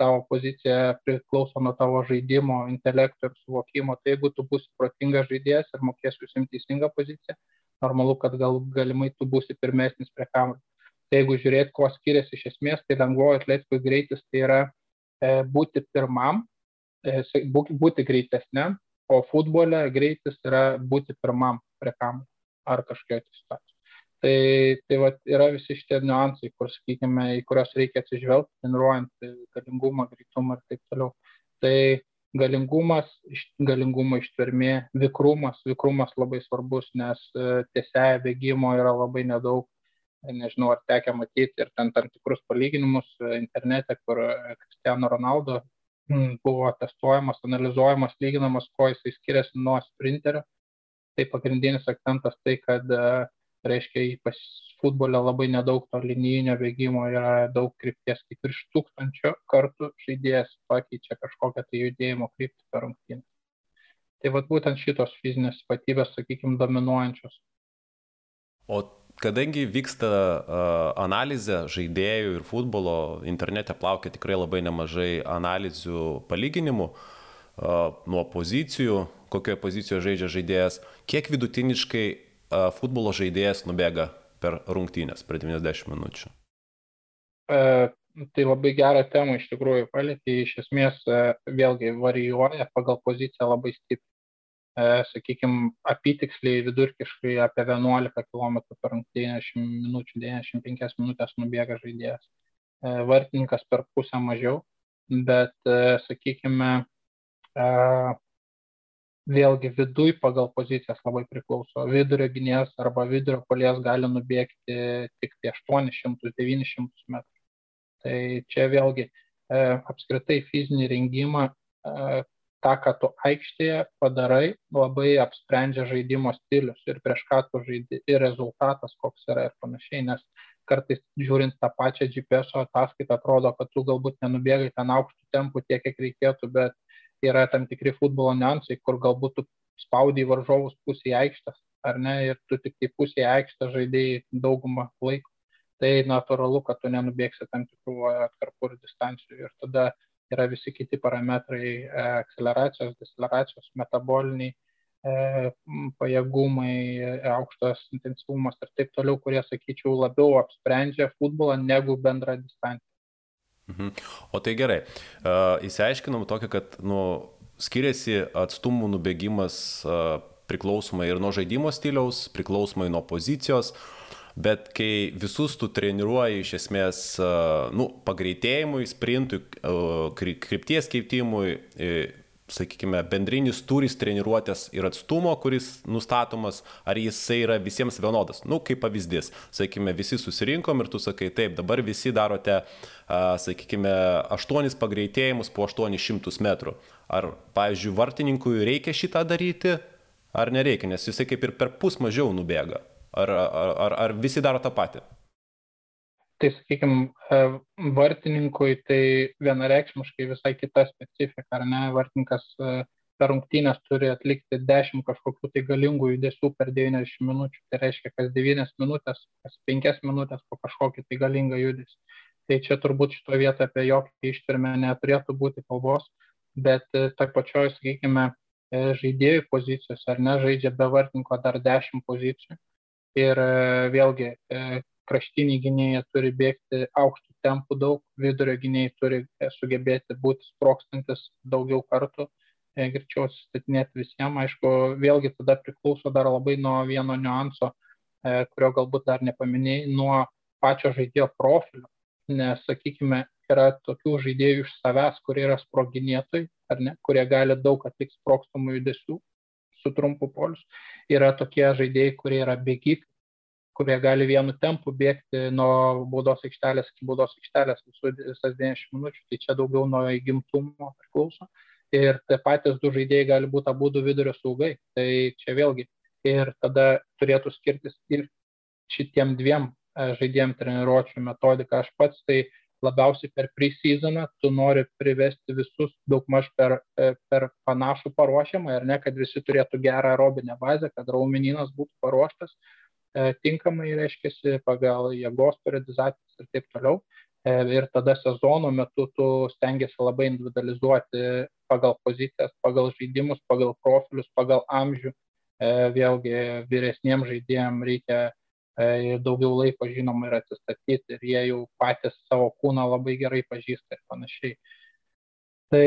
B: tavo pozicija priklauso nuo tavo žaidimo, intelekto ir suvokimo. Tai jeigu tu būsi protingas žaidėjas ir mokėsi užsimti teisingą poziciją, normalu, kad gal galimai tu būsi pirmesnis prie kamuolio. Tai jeigu žiūrėt, kuo skiriasi iš esmės, tai lengvojo atletikui greitis tai yra e, būti pirmam, e, būti greitesniam o futbole greitis yra būti pirmam prie kamų ar kažkokioje situacijoje. Tai, tai vat, yra visi šitie niuansai, kur, sakykime, į kuriuos reikia atsižvelgti, treniruojant galingumą, greitumą ir taip toliau. Tai galingumas, galingumo ištvermė, vikrumas, vikrumas labai svarbus, nes e, tiesioje bėgimo yra labai nedaug, nežinau, ar tekia matyti ir ten tam tikrus palyginimus e, internete, kur Cristiano Ronaldo buvo testuojamas, analizuojamas, lyginamas, kuo jisai skiriasi nuo sprinterio. Tai pagrindinis akcentas tai, kad e, reiškia futbolę labai nedaug to linijinio bėgimo, yra daug krypties, kaip virš tūkstančio kartų žaidėjas pakeičia kažkokią tai judėjimo kryptį per rungtynę. Tai vad būtent šitos fizinės ypatybės, sakykime, dominuojančios.
A: O kadangi vyksta analizė žaidėjų ir futbolo, internete plaukia tikrai labai nemažai analizių palyginimų nuo pozicijų, kokioje pozicijoje žaidžia žaidėjas, kiek vidutiniškai futbolo žaidėjas nubėga per rungtynės, per 90 minučių.
B: E, tai labai gerą temą iš tikrųjų palėtė, iš esmės e, vėlgi varijuoja pagal poziciją labai stipriai. E, sakykime, apytiksliai vidurkiškai apie 11 km per 90 minučių, 95 minutės nubėga žaidėjas. E, vartininkas per pusę mažiau, bet, e, sakykime, vėlgi viduj pagal pozicijas labai priklauso. Vidurio gynėjas arba vidurio polies gali nubėgti tik tai 800-900 metrų. Tai čia vėlgi apskritai fizinį rengimą tą, ką tu aikštėje padarai, labai apsprendžia žaidimo stilius ir prieš ką tu žaidži ir rezultatas koks yra ir panašiai, nes kartais žiūrint tą pačią GPS ataskaitą atrodo, kad tu galbūt nenubėgai ten aukštų tempų tiek, kiek reikėtų, bet yra tam tikri futbolo niuansai, kur galbūt tu spaudai varžovus pusėje aikštės, ar ne, ir tu tik tai pusėje aikštės žaidėjai daugumą laiko. Tai natūralu, kad tu nenubėgsi tam tikrų atkarpų ir distancijų ir tada yra visi kiti parametrai e, - akceleracijos, deceleracijos, metaboliniai e, pajėgumai, e, aukštas intensyvumas ir taip toliau, kurie, sakyčiau, labiau apsprendžia futbolą negu bendrą distanciją.
A: Mhm. O tai gerai, uh, įsiaiškinom tokį, kad nu, skiriasi atstumų nubėgimas uh, priklausomai ir nuo žaidimo stiliaus, priklausomai nuo pozicijos. Uh, bet kai visus tu treniruoji iš esmės, nu, pagreitėjimui, sprintui, krypties keitimui, sakykime, bendrinis turis treniruotės ir atstumo, kuris nustatomas, ar jisai yra visiems vienodas. Nu, kaip pavyzdys, sakykime, visi susirinkom ir tu sakai, taip, dabar visi darote, sakykime, aštuonis pagreitėjimus po 800 metrų. Ar, pavyzdžiui, vartininkui reikia šitą daryti, ar nereikia, nes jisai kaip ir per pus mažiau nubėga. Ar, ar, ar, ar visi daro tą patį?
B: Tai, sakykime, vartininkui tai vienareikšmiškai visai kita specifika, ar ne? Vartininkas e, per rungtynės turi atlikti 10 kažkokių tai galingų judesių per 90 minučių. Tai reiškia, kas 9 minutės, kas 5 minutės po kažkokį tai galingą judesį. Tai čia turbūt šito vietą apie jokį ištvermę neturėtų būti kalbos, bet e, tai pačioj, sakykime, žaidėjų pozicijos, ar ne, žaidžia be vartininko dar 10 pozicijų ir e, vėlgi e, kraštiniai gynėjai turi bėgti aukštų tempų daug, vidurio gynėjai turi e, sugebėti būti sprokstantis daugiau kartų, greičiau atsistatinėti visiems. Aišku, vėlgi tada priklauso dar labai nuo vieno niuanso, kurio galbūt dar nepaminėjai, nuo pačio žaidėjo profilio. Nes, sakykime, yra tokių žaidėjų iš savęs, kurie yra sproginėtojai, ar ne, kurie gali daug atlikti sprokstamų judesių su trumpu polius. Yra tokie žaidėjai, kurie yra bėgikai, kurie gali vienu tempu bėgti nuo baudos aikštelės iki baudos aikštelės visas 90 minučių, tai čia daugiau nuo įgimtumo priklauso. Ir tie patys du žaidėjai gali būti abu du vidurio saugai, tai čia vėlgi. Ir tada turėtų skirtis ir šitiem dviem e, žaidėjim treniruočio metodika. Aš pats tai labiausiai per pre-seasoną tu nori privesti visus daugmaž per, e, per panašų paruošiamą ir ne, kad visi turėtų gerą aerobinę bazę, kad raumenynas būtų paruoštas, E, tinkamai, reiškia, pagal jėgos periodizacijas ir taip toliau. E, ir tada sezono metu tu stengiasi labai individualizuoti pagal pozicijas, pagal žaidimus, pagal profilius, pagal amžių. Vėlgi vyresniems žaidėjams reikia daugiau laiko, žinoma, ir atsistatyti ir jie jau patys savo kūną labai gerai pažįsta ir panašiai. Tai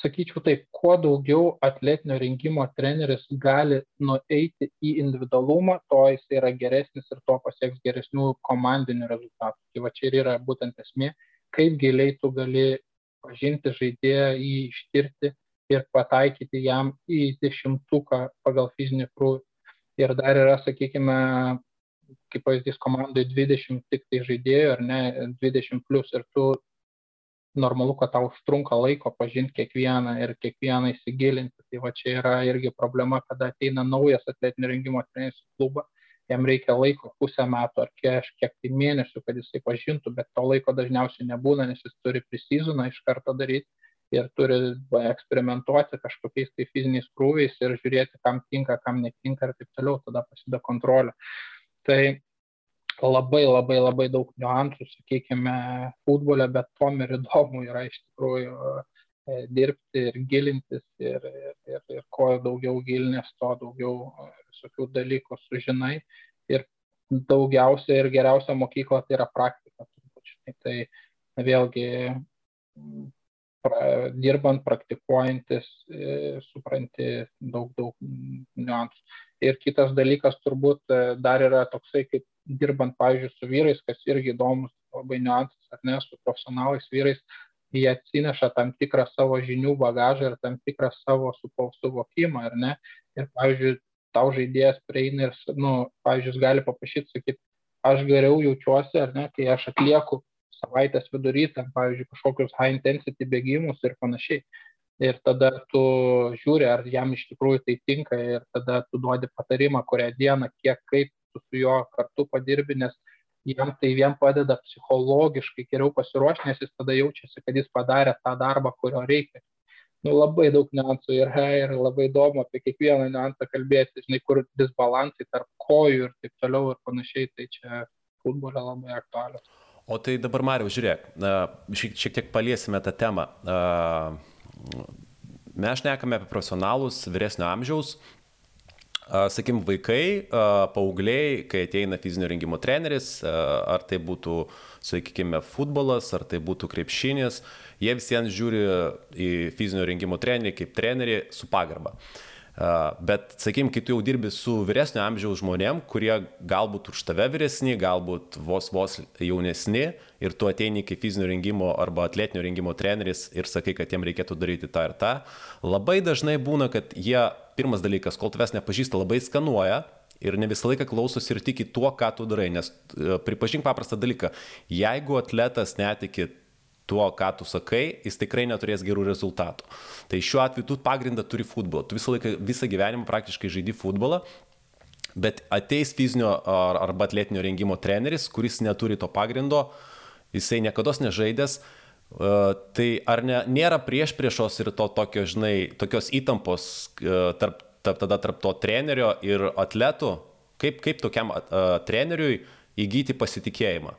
B: sakyčiau taip, kuo daugiau atletinio rinkimo treneris gali nueiti į individualumą, to jis yra geresnis ir to pasieks geresnių komandinių rezultatų. Tai va čia ir yra būtent esmė, kaip giliai tu gali pažinti žaidėją, jį ištirti ir pataikyti jam į dešimtuką pagal fizinį krūvį. Ir dar yra, sakykime, kaip pavyzdys komandai 20 tik tai žaidėjų ar ne, 20 plus ir tu normalu, kad tau užtrunka laiko pažinti kiekvieną ir kiekvieną įsigilinti. Tai va čia yra irgi problema, kada ateina naujas atletinio rengimo treneris į klubą, jam reikia laiko pusę metų ar kažkiek tai mėnesių, kad jisai pažintų, bet to laiko dažniausiai nebūna, nes jis turi prisizoną iš karto daryti ir turi eksperimentuoti kažkokiais tai fiziniais krūviais ir žiūrėti, kam tinka, kam netinka ir taip toliau, tada pasideda kontrolė. Tai labai labai labai daug niuansų, sakykime, futbole, bet tom ir įdomu yra iš tikrųjų e, dirbti ir gilintis ir, ir, ir, ir kuo daugiau gilinės, to daugiau e, visokių dalykų sužinai. Ir daugiausia ir geriausia mokykla tai yra praktika. Turbūt, tai vėlgi pra, dirbant, praktikuojantis, e, supranti daug, daug niuansų. Ir kitas dalykas turbūt dar yra toksai kaip dirbant, pavyzdžiui, su vyrais, kas irgi įdomus labai niuansas, ar ne, su profesionalais vyrais, jie atsineša tam tikrą savo žinių bagažą ir tam tikrą savo suvokimą, ar ne. Ir, pavyzdžiui, tau žaidėjas prieina ir, nu, pavyzdžiui, gali paprašyti, sakyti, aš geriau jaučiuosi, ar ne, kai aš atlieku savaitės vidury, tam, pavyzdžiui, kažkokius high intensity bėgimus ir panašiai. ir tada tu žiūri, ar jam iš tikrųjų tai tinka ir tada tu duodi patarimą, kurią dieną, kiek kaip tu su juo kartu padirbi, nes jam tai vien padeda psichologiškai geriau pasiruošti, nes jis tada jaučiasi, kad jis padarė tą darbą, kurio reikia. Nu, labai daug niuansų yra ir labai įdomu apie kiekvieną niuansą kalbėti, žinai, kur disbalansai tarp kojų ir taip toliau ir panašiai, tai čia futbole labai aktualios.
A: O tai dabar, Mariau, žiūrėk, šiek, šiek tiek paliesime tą temą. Mes šnekame apie profesionalus vyresnio amžiaus, sakim, vaikai, paaugliai, kai ateina fizinio rengimo treneris, ar tai būtų, sakykime, futbolas, ar tai būtų krepšinis, jie visiems žiūri į fizinio rengimo trenerį kaip trenerį su pagarba. Uh, Bet, sakykim, kai tu jau dirbi su vyresnio amžiaus žmonėm, kurie galbūt už tave vyresni, galbūt vos vos jaunesni ir tu ateini kaip fizinio rengimo arba atletinio rengimo treneris ir sakai, kad jiem reikėtų daryti tą ir tą, labai dažnai būna, kad jie, pirmas dalykas, kol tavęs nepažįsta, labai skanuoja, ir ne visą laiką klausosi ir tiki tuo, ką tu darai. Nes e, pripažink paprastą dalyką, jeigu atletas netiki tuo, ką tu sakai, jis tikrai neturės gerų rezultatų. Tai šiuo atveju tu pagrindą turi futbolą. Tu visą laiką, visą gyvenimą praktiškai žaidži futbolą, bet ateis fizinio arba atletinio rengimo treneris, kuris neturi to pagrindo, jisai niekada nežaidęs. Uh, tai ar ne, nėra prieš priešos ir to tokio, žinai, tokios įtampos uh, tarp, tarp, tada tarp to trenerio ir atletų, kaip, kaip tokiam uh, treneriui įgyti pasitikėjimą?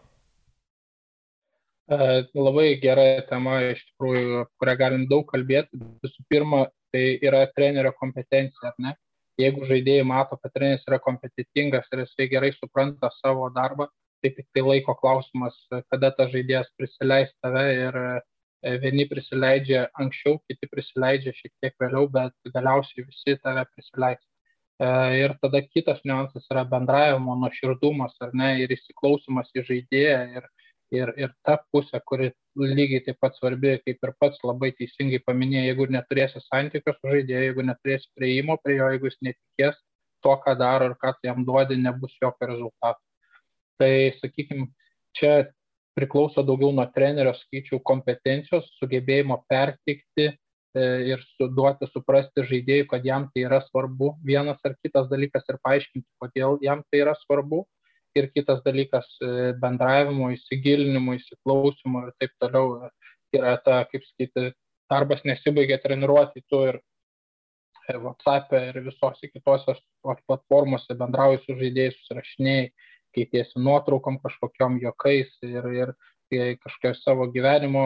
B: Labai gera tema, iš tikrųjų, kurią galim daug kalbėti. Visų pirma, tai yra trenerio kompetencija, ar ne? Jeigu žaidėjai mato, kad treneris yra kompetitingas ir jisai gerai supranta savo darbą, tai tik tai laiko klausimas, kada tas žaidėjas prisileis tave ir e, vieni prisileidžia anksčiau, kiti prisileidžia šiek tiek vėliau, bet galiausiai visi tave prisileis. E, ir tada kitas niuansas yra bendravimo nuoširdumas, ar ne, ir įsiklausimas į žaidėją. Ir ir, ir ta pusė, kuri lygiai taip pat svarbi, kaip ir pats labai teisingai paminėjai, jeigu neturėsi santykio su žaidėju, jeigu neturėsi prieimo prie jo, jeigu jis netikės to, ką daro ir ką tu jam duodi, nebus jokio rezultato. Tai, sakykime, čia priklauso daugiau nuo trenerio, skaičių, kompetencijos, sugebėjimo pertikti e, ir duoti suprasti žaidėjui, kad jam tai yra svarbu, vienas ar kitas dalykas ir paaiškinti, kodėl jam tai yra svarbu ir kitas dalykas e, bendravimo, įsigilinimo, įsiklausimo ir taip toliau yra ta, kaip sakyti, darbas nesibaigia treniruoti, tu ir e, WhatsApp e ir visose kitose platformose bendrauji su žaidėjais, susirašinėjai, keitėsi nuotraukom kažkokiam jokais ir, ir kažkokios savo gyvenimo,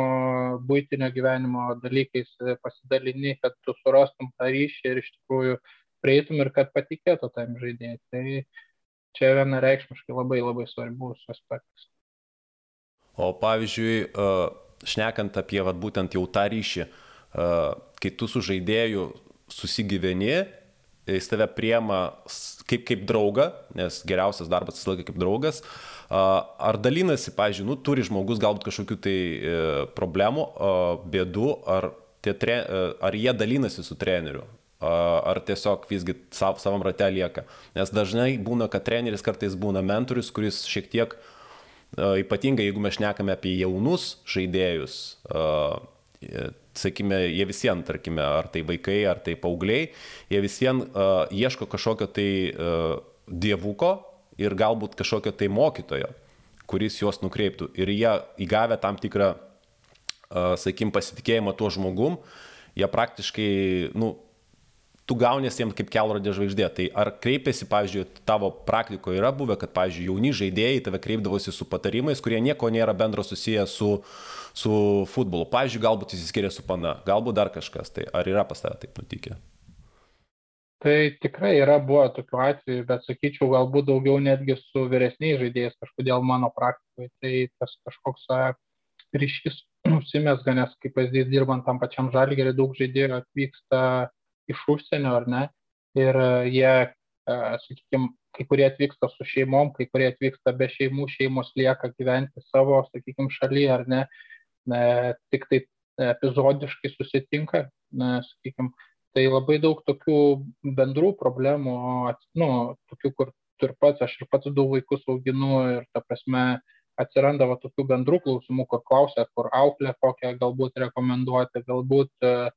B: būtinio gyvenimo dalykais pasidalini, kad tu surastum tą ryšį ir iš tikrųjų prieitum ir kad patikėtų tam žaidėjai. Tai čia vienareikšmiškai labai labai svarbus aspektas.
A: O pavyzdžiui, šnekant apie vat, būtent jau tą ryšį, kai tu su žaidėju susigyveni, jis tave priema kaip, kaip draugą, nes geriausias darbas visą laiką kaip draugas, ar dalinasi, pavyzdžiui, nu, turi žmogus galbūt kažkokių tai e, problemų, bėdų, ar, tie, ar jie dalinasi su treneriu, ar tiesiog visgi sav, savam rate lieka. Nes dažnai būna, kad treneris kartais būna mentorius, kuris šiek tiek, ypatingai jeigu mes šnekame apie jaunus žaidėjus, sakykime, jie visiems, tarkime, ar tai vaikai, ar tai paaugliai, jie visiems uh, ieško kažkokio tai dievuko ir galbūt kažkokio tai mokytojo, kuris juos nukreiptų. Ir jie įgavę tam tikrą, sakykime, pasitikėjimą tuo žmogum, jie praktiškai, nu, tu gaunies jiems kaip kelrodė žvaigždė. Tai ar kreipiasi, pavyzdžiui, tavo praktikoje yra buvę, kad, pavyzdžiui, jauni žaidėjai tave kreipdavosi su patarimais, kurie nieko nėra bendro susiję su, su futbolu. Pavyzdžiui, galbūt įsiskiria su pana, galbūt dar kažkas. Tai ar yra pas tave taip nutikę?
B: Tai tikrai yra buvo tokių atvejų, bet sakyčiau, galbūt daugiau netgi su vyresniais žaidėjais kažkodėl mano praktikoje. Tai tas kažkoks ryšys užsimesga, nes kaip pavyzdys dirbant tam pačiam žalgeriui, daug žaidėjų atvyksta iš užsienio, ar ne? Ir e, jie, e, sakykime, kai kurie atvyksta su šeimom, kai kurie atvyksta be šeimų, šeimos lieka gyventi savo, sakykime, šalyje, ar ne? ne tik tai epizodiškai susitinka, ne, sakykime, tai labai daug tokių bendrų problemų, nu, tokių, kur tu ir pats, aš ir pats du vaikus auginu ir, ta prasme, atsiranda va tokių bendrų klausimų, kur klausia, kur auklė kokią galbūt rekomenduoti, galbūt uh,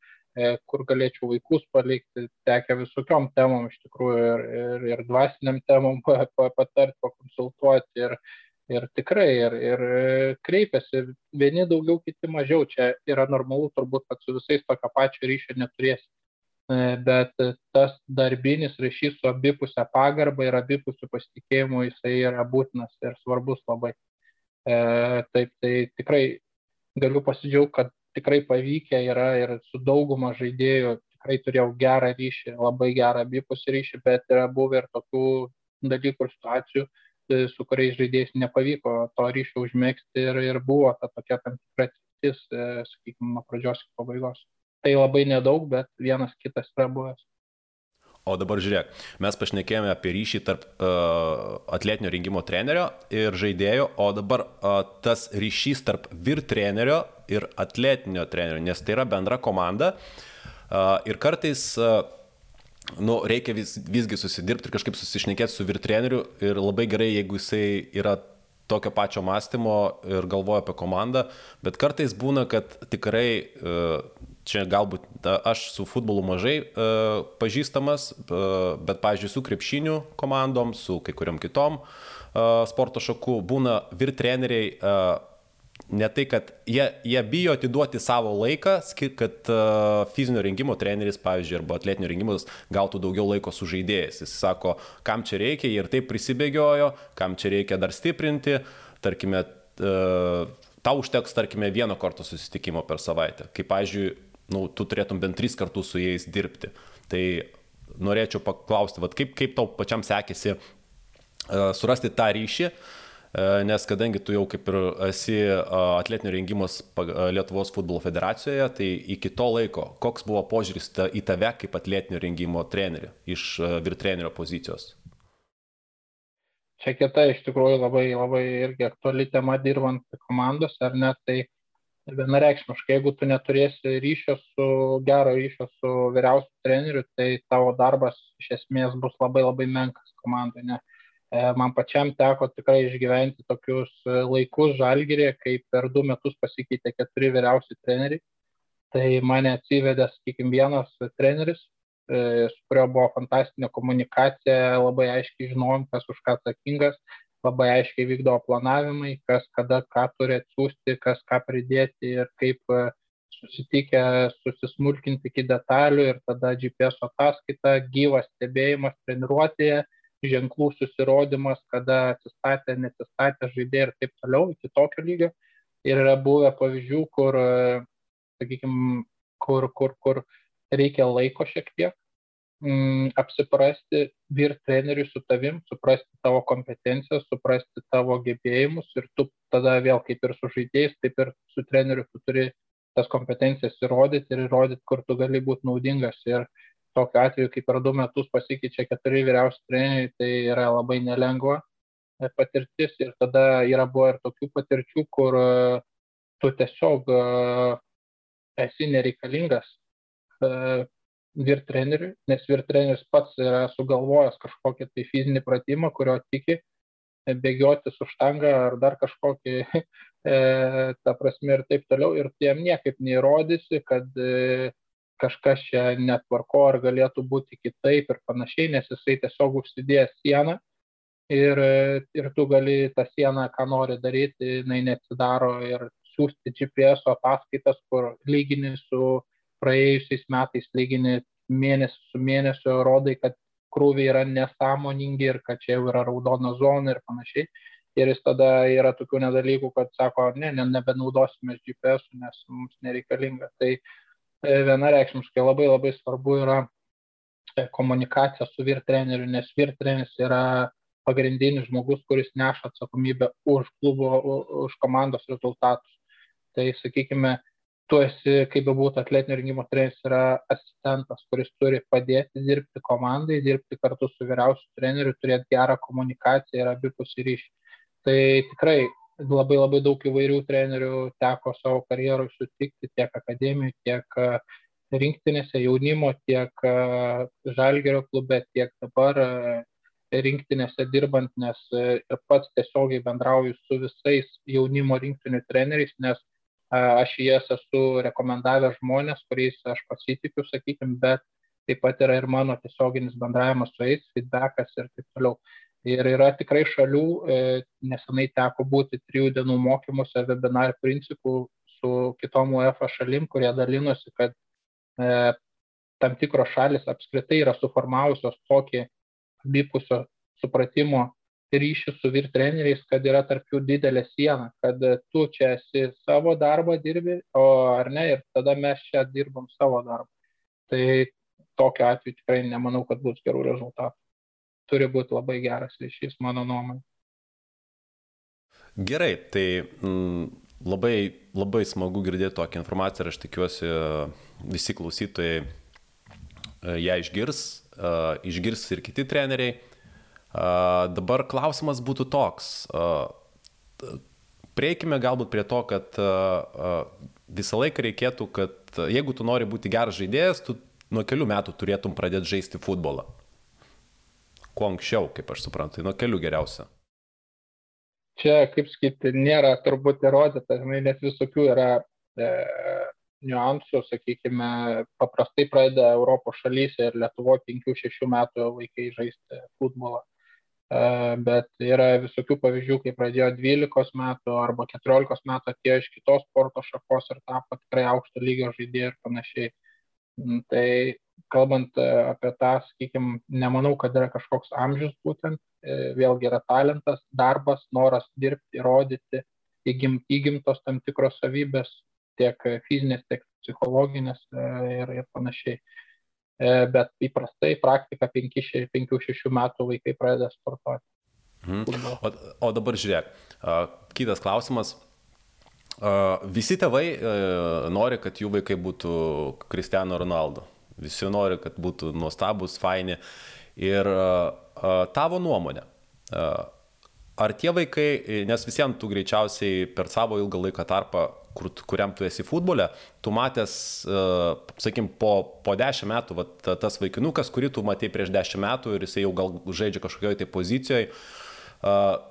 B: kur galėčiau vaikus palikti, tekia visokiom temom iš tikrųjų ir, ir, ir dvasiniam temom patarti, pakonsultuoti ir, ir tikrai ir, ir kreipiasi vieni daugiau, kiti mažiau. Čia yra normalu turbūt, kad su visais tokio pačio ryšio neturėsi. Bet tas darbinis ryšys su abipusė pagarba ir abipusiu pasitikėjimu jisai yra būtinas ir svarbus labai. E, taip, tai tikrai galiu pasidžiaugti, kad tikrai pavykę yra ir su dauguma žaidėjų tikrai turėjau gerą ryšį, labai gerą abipusį ryšį, bet yra buvę ir tokių dalykų ir situacijų, e, su kuriais žaidėjais nepavyko to ryšio užmėgsti ir, ir buvo ta tokia tam tikra atsiktis, e, sakykime, nuo pradžios iki pabaigos. Tai labai nedaug, bet vienas kitas yra buvęs.
A: O dabar žiūrėk, mes pašnekėjome apie ryšį tarp uh, atletinio rengimo trenerio ir žaidėjo, o dabar uh, tas ryšys tarp vyr trenerio ir atletinio trenerio, nes tai yra bendra komanda uh, ir kartais uh, nu, reikia vis, visgi susidirbti ir kažkaip susišnekėti su vyr treneriu ir labai gerai, jeigu jisai yra tokio pačio mąstymo ir galvoja apie komandą, bet kartais būna, kad tikrai uh, čia galbūt ta, aš su futbolu mažai uh, pažįstamas, uh, bet, pavyzdžiui, su krepšiniu komandom, su kai kuriam kitom uh, sporto šakų būna vir treneriai. Uh, Ne tai, kad jie, jie bijo atiduoti savo laiką, kad uh, fizinio rengimo treneris, pavyzdžiui, arba atletinio rengimo gautų daugiau laiko su žaidėjais. Jis sako, kam čia reikia, jie ir taip prisibėgiojo, kam čia reikia dar stiprinti, tarkime, uh, tau užteks, tarkime, vieno karto susitikimo per savaitę. Kaip, pavyzdžiui, nu, tu turėtum bent tris kartus su jais dirbti. Tai norėčiau paklausti, vat, kaip, kaip tau pačiam sekėsi uh, surasti tą ryšį, uh, nes kadangi tu jau kaip ir esi uh, atletinio rengimos Lietuvos futbolo federacijoje, tai iki to laiko, koks buvo požiūris ta, į tave kaip atletinio rengimo trenerį iš virtrenerio pozicijos?
B: Čia kita iš tikrųjų labai, labai irgi aktuali tema dirbant komandos, ar ne, tai vienareikšmiškai, jeigu tu neturėsi ryšio su, gero ryšio su vyriausiu treneriu, tai tavo darbas iš esmės bus labai labai menkas komandai. Ne? E, man pačiam teko tikrai išgyventi tokius laikus žalgyrė, kai per du metus pasikeitė keturi vyriausi treneriai. Tai mane atsivedė, sakykime, vienas treneris, e, su kurio buvo fantastinė komunikacija, labai aiškiai žinojom, kas už ką atsakingas, labai aiškiai vykdo planavimai, kas kada ką turi atsiųsti, kas ką pridėti ir kaip e, susitikę susismulkinti iki detalių ir tada GPS ataskaita, gyvas stebėjimas treniruotėje, ženklų susirodymas, kada atsistatė, nesistatė žaidėjai ir taip toliau iki tokio lygio. Ir yra buvę pavyzdžių, kur, e, sakykime, kur, kur, kur reikia laiko šiek tiek, mm, apsiprasti vyr treneriui su tavim, suprasti tavo kompetencijas, suprasti tavo gebėjimus ir tu tada vėl kaip ir su žaidėjais, taip ir su treneriu tu turi tas kompetencijas įrodyti ir įrodyti, kur tu gali būti naudingas. Ir tokiu atveju, kai per du metus pasikeičia keturi vyriausi treneriai, tai yra labai nelengva e, patirtis ir tada yra buvo ir tokių patirčių, kur e, tu tiesiog e, esi nereikalingas vyr nes vyr pats yra sugalvojęs kažkokį tai fizinį pratimą, kurio tiki bėgioti su štanga ar dar kažkokį, e, ta prasme ir taip toliau, ir tiem niekaip neįrodysi, kad e, kažkas čia netvarko ar galėtų būti kitaip ir panašiai, nes jisai tiesiog užsidėjęs sieną ir, e, ir tu gali tą sieną, ką nori daryti, jinai neatsidaro ir siūsti GPS ataskaitas, kur lygini su praėjusiais metais lygini mėnesį su mėnesiu, rodai, kad krūviai yra nesąmoningi ir kad čia jau yra raudona zona ir panašiai. Ir jis tada yra tokių nedalykų, kad sako, ne, ne nebenaudosime GPS, nes mums nereikalinga. Tai e, vienareikšmiškai labai labai svarbu yra e, komunikacija su vyr treneriu, nes vyr treneris yra pagrindinis žmogus, kuris neša atsakomybę už klubo, už komandos rezultatus. Tai sakykime, tu esi, kaip bebūtų, atletinio rengimo treneris yra asistentas, kuris turi padėti dirbti komandai, dirbti kartu su vyriausiu treneriu, turėti gerą komunikaciją ir abipusį ryšį. Tai tikrai labai labai daug įvairių trenerių teko savo karjeroj sutikti tiek akademijų, tiek e, rinktinėse jaunimo, tiek e, žalgerio klube, tiek dabar e, rinktinėse dirbant, nes ir pats tiesiogiai bendrauju su visais jaunimo rinktinių treneriais, nes aš jas esu rekomendavęs žmonės, kuriais aš pasitikiu, sakykime, bet taip pat yra ir mano tiesioginis bendravimas su jais, feedbackas ir taip toliau. Ir yra tikrai šalių, e, nesenai teko būti trijų dienų mokymuose webinar principų su kitom UEFA šalim, kurie dalinosi, kad e, tam tikros šalis apskritai yra suformavusios tokį abipusio supratimo ryšį su vyr treneriais, kad yra tarp jų didelė siena, kad tu čia esi savo darbą dirbi, o ar ne, ir tada mes čia dirbam savo darbą. Tai tokiu atveju tikrai nemanau, kad bus gerų rezultatų. Turi būti labai geras ryšys, mano nuomonė.
A: Gerai, tai mm, labai, labai smagu girdėti tokią informaciją ir aš tikiuosi visi klausytojai e, ją išgirs, uh, išgirs ir kiti treneriai. Dabar klausimas būtų toks. Prieikime galbūt prie to, kad visą laiką reikėtų, kad jeigu tu nori būti geras žaidėjas, tu nuo kelių metų turėtum pradėti žaisti futbolą. Kuo anksčiau, kaip aš suprantu, nuo kelių geriausia.
B: Čia, kaip sakyti, nėra turbūt įrodyta, nes visokių yra e, niuansų, sakykime, paprastai pradeda Europos šalyse ir Lietuvoje 5-6 metų vaikai žaisti futbolą. Bet yra visokių pavyzdžių, kai pradėjo 12 metų arba 14 metų atėjo iš kitos sporto šakos ir tapo tikrai aukšto lygio žaidėjai ir panašiai. Mm, tai kalbant e, apie tą, sakykime, nemanau, kad yra kažkoks amžius būtent, e, vėlgi yra talentas, darbas, noras dirbti, įrodyti, įgim, įgimtos tam tikros savybės, tiek fizinės, tiek psichologinės e, ir, ir panašiai. Bet įprastai praktika 5-6 metų vaikai pradeda sportuoti.
A: Mhm. O, o dabar žiūrėk, kitas klausimas Visi tėvai e, nori, kad jų vaikai būtų Cristiano Ronaldo. Visi nori, kad būtų nuostabus, faini. Ir tavo nuomonė, ar tie vaikai, nes visiems tu greičiausiai per savo ilgą laiką tarpą, kur, kuriam tu esi futbole, tu matęs, sakykim, po, po dešimt metų, va, tas vaikinukas, kurį tu matei prieš dešimt metų ir jisai jau gal žaidžia kažkokioje tai pozicijoje,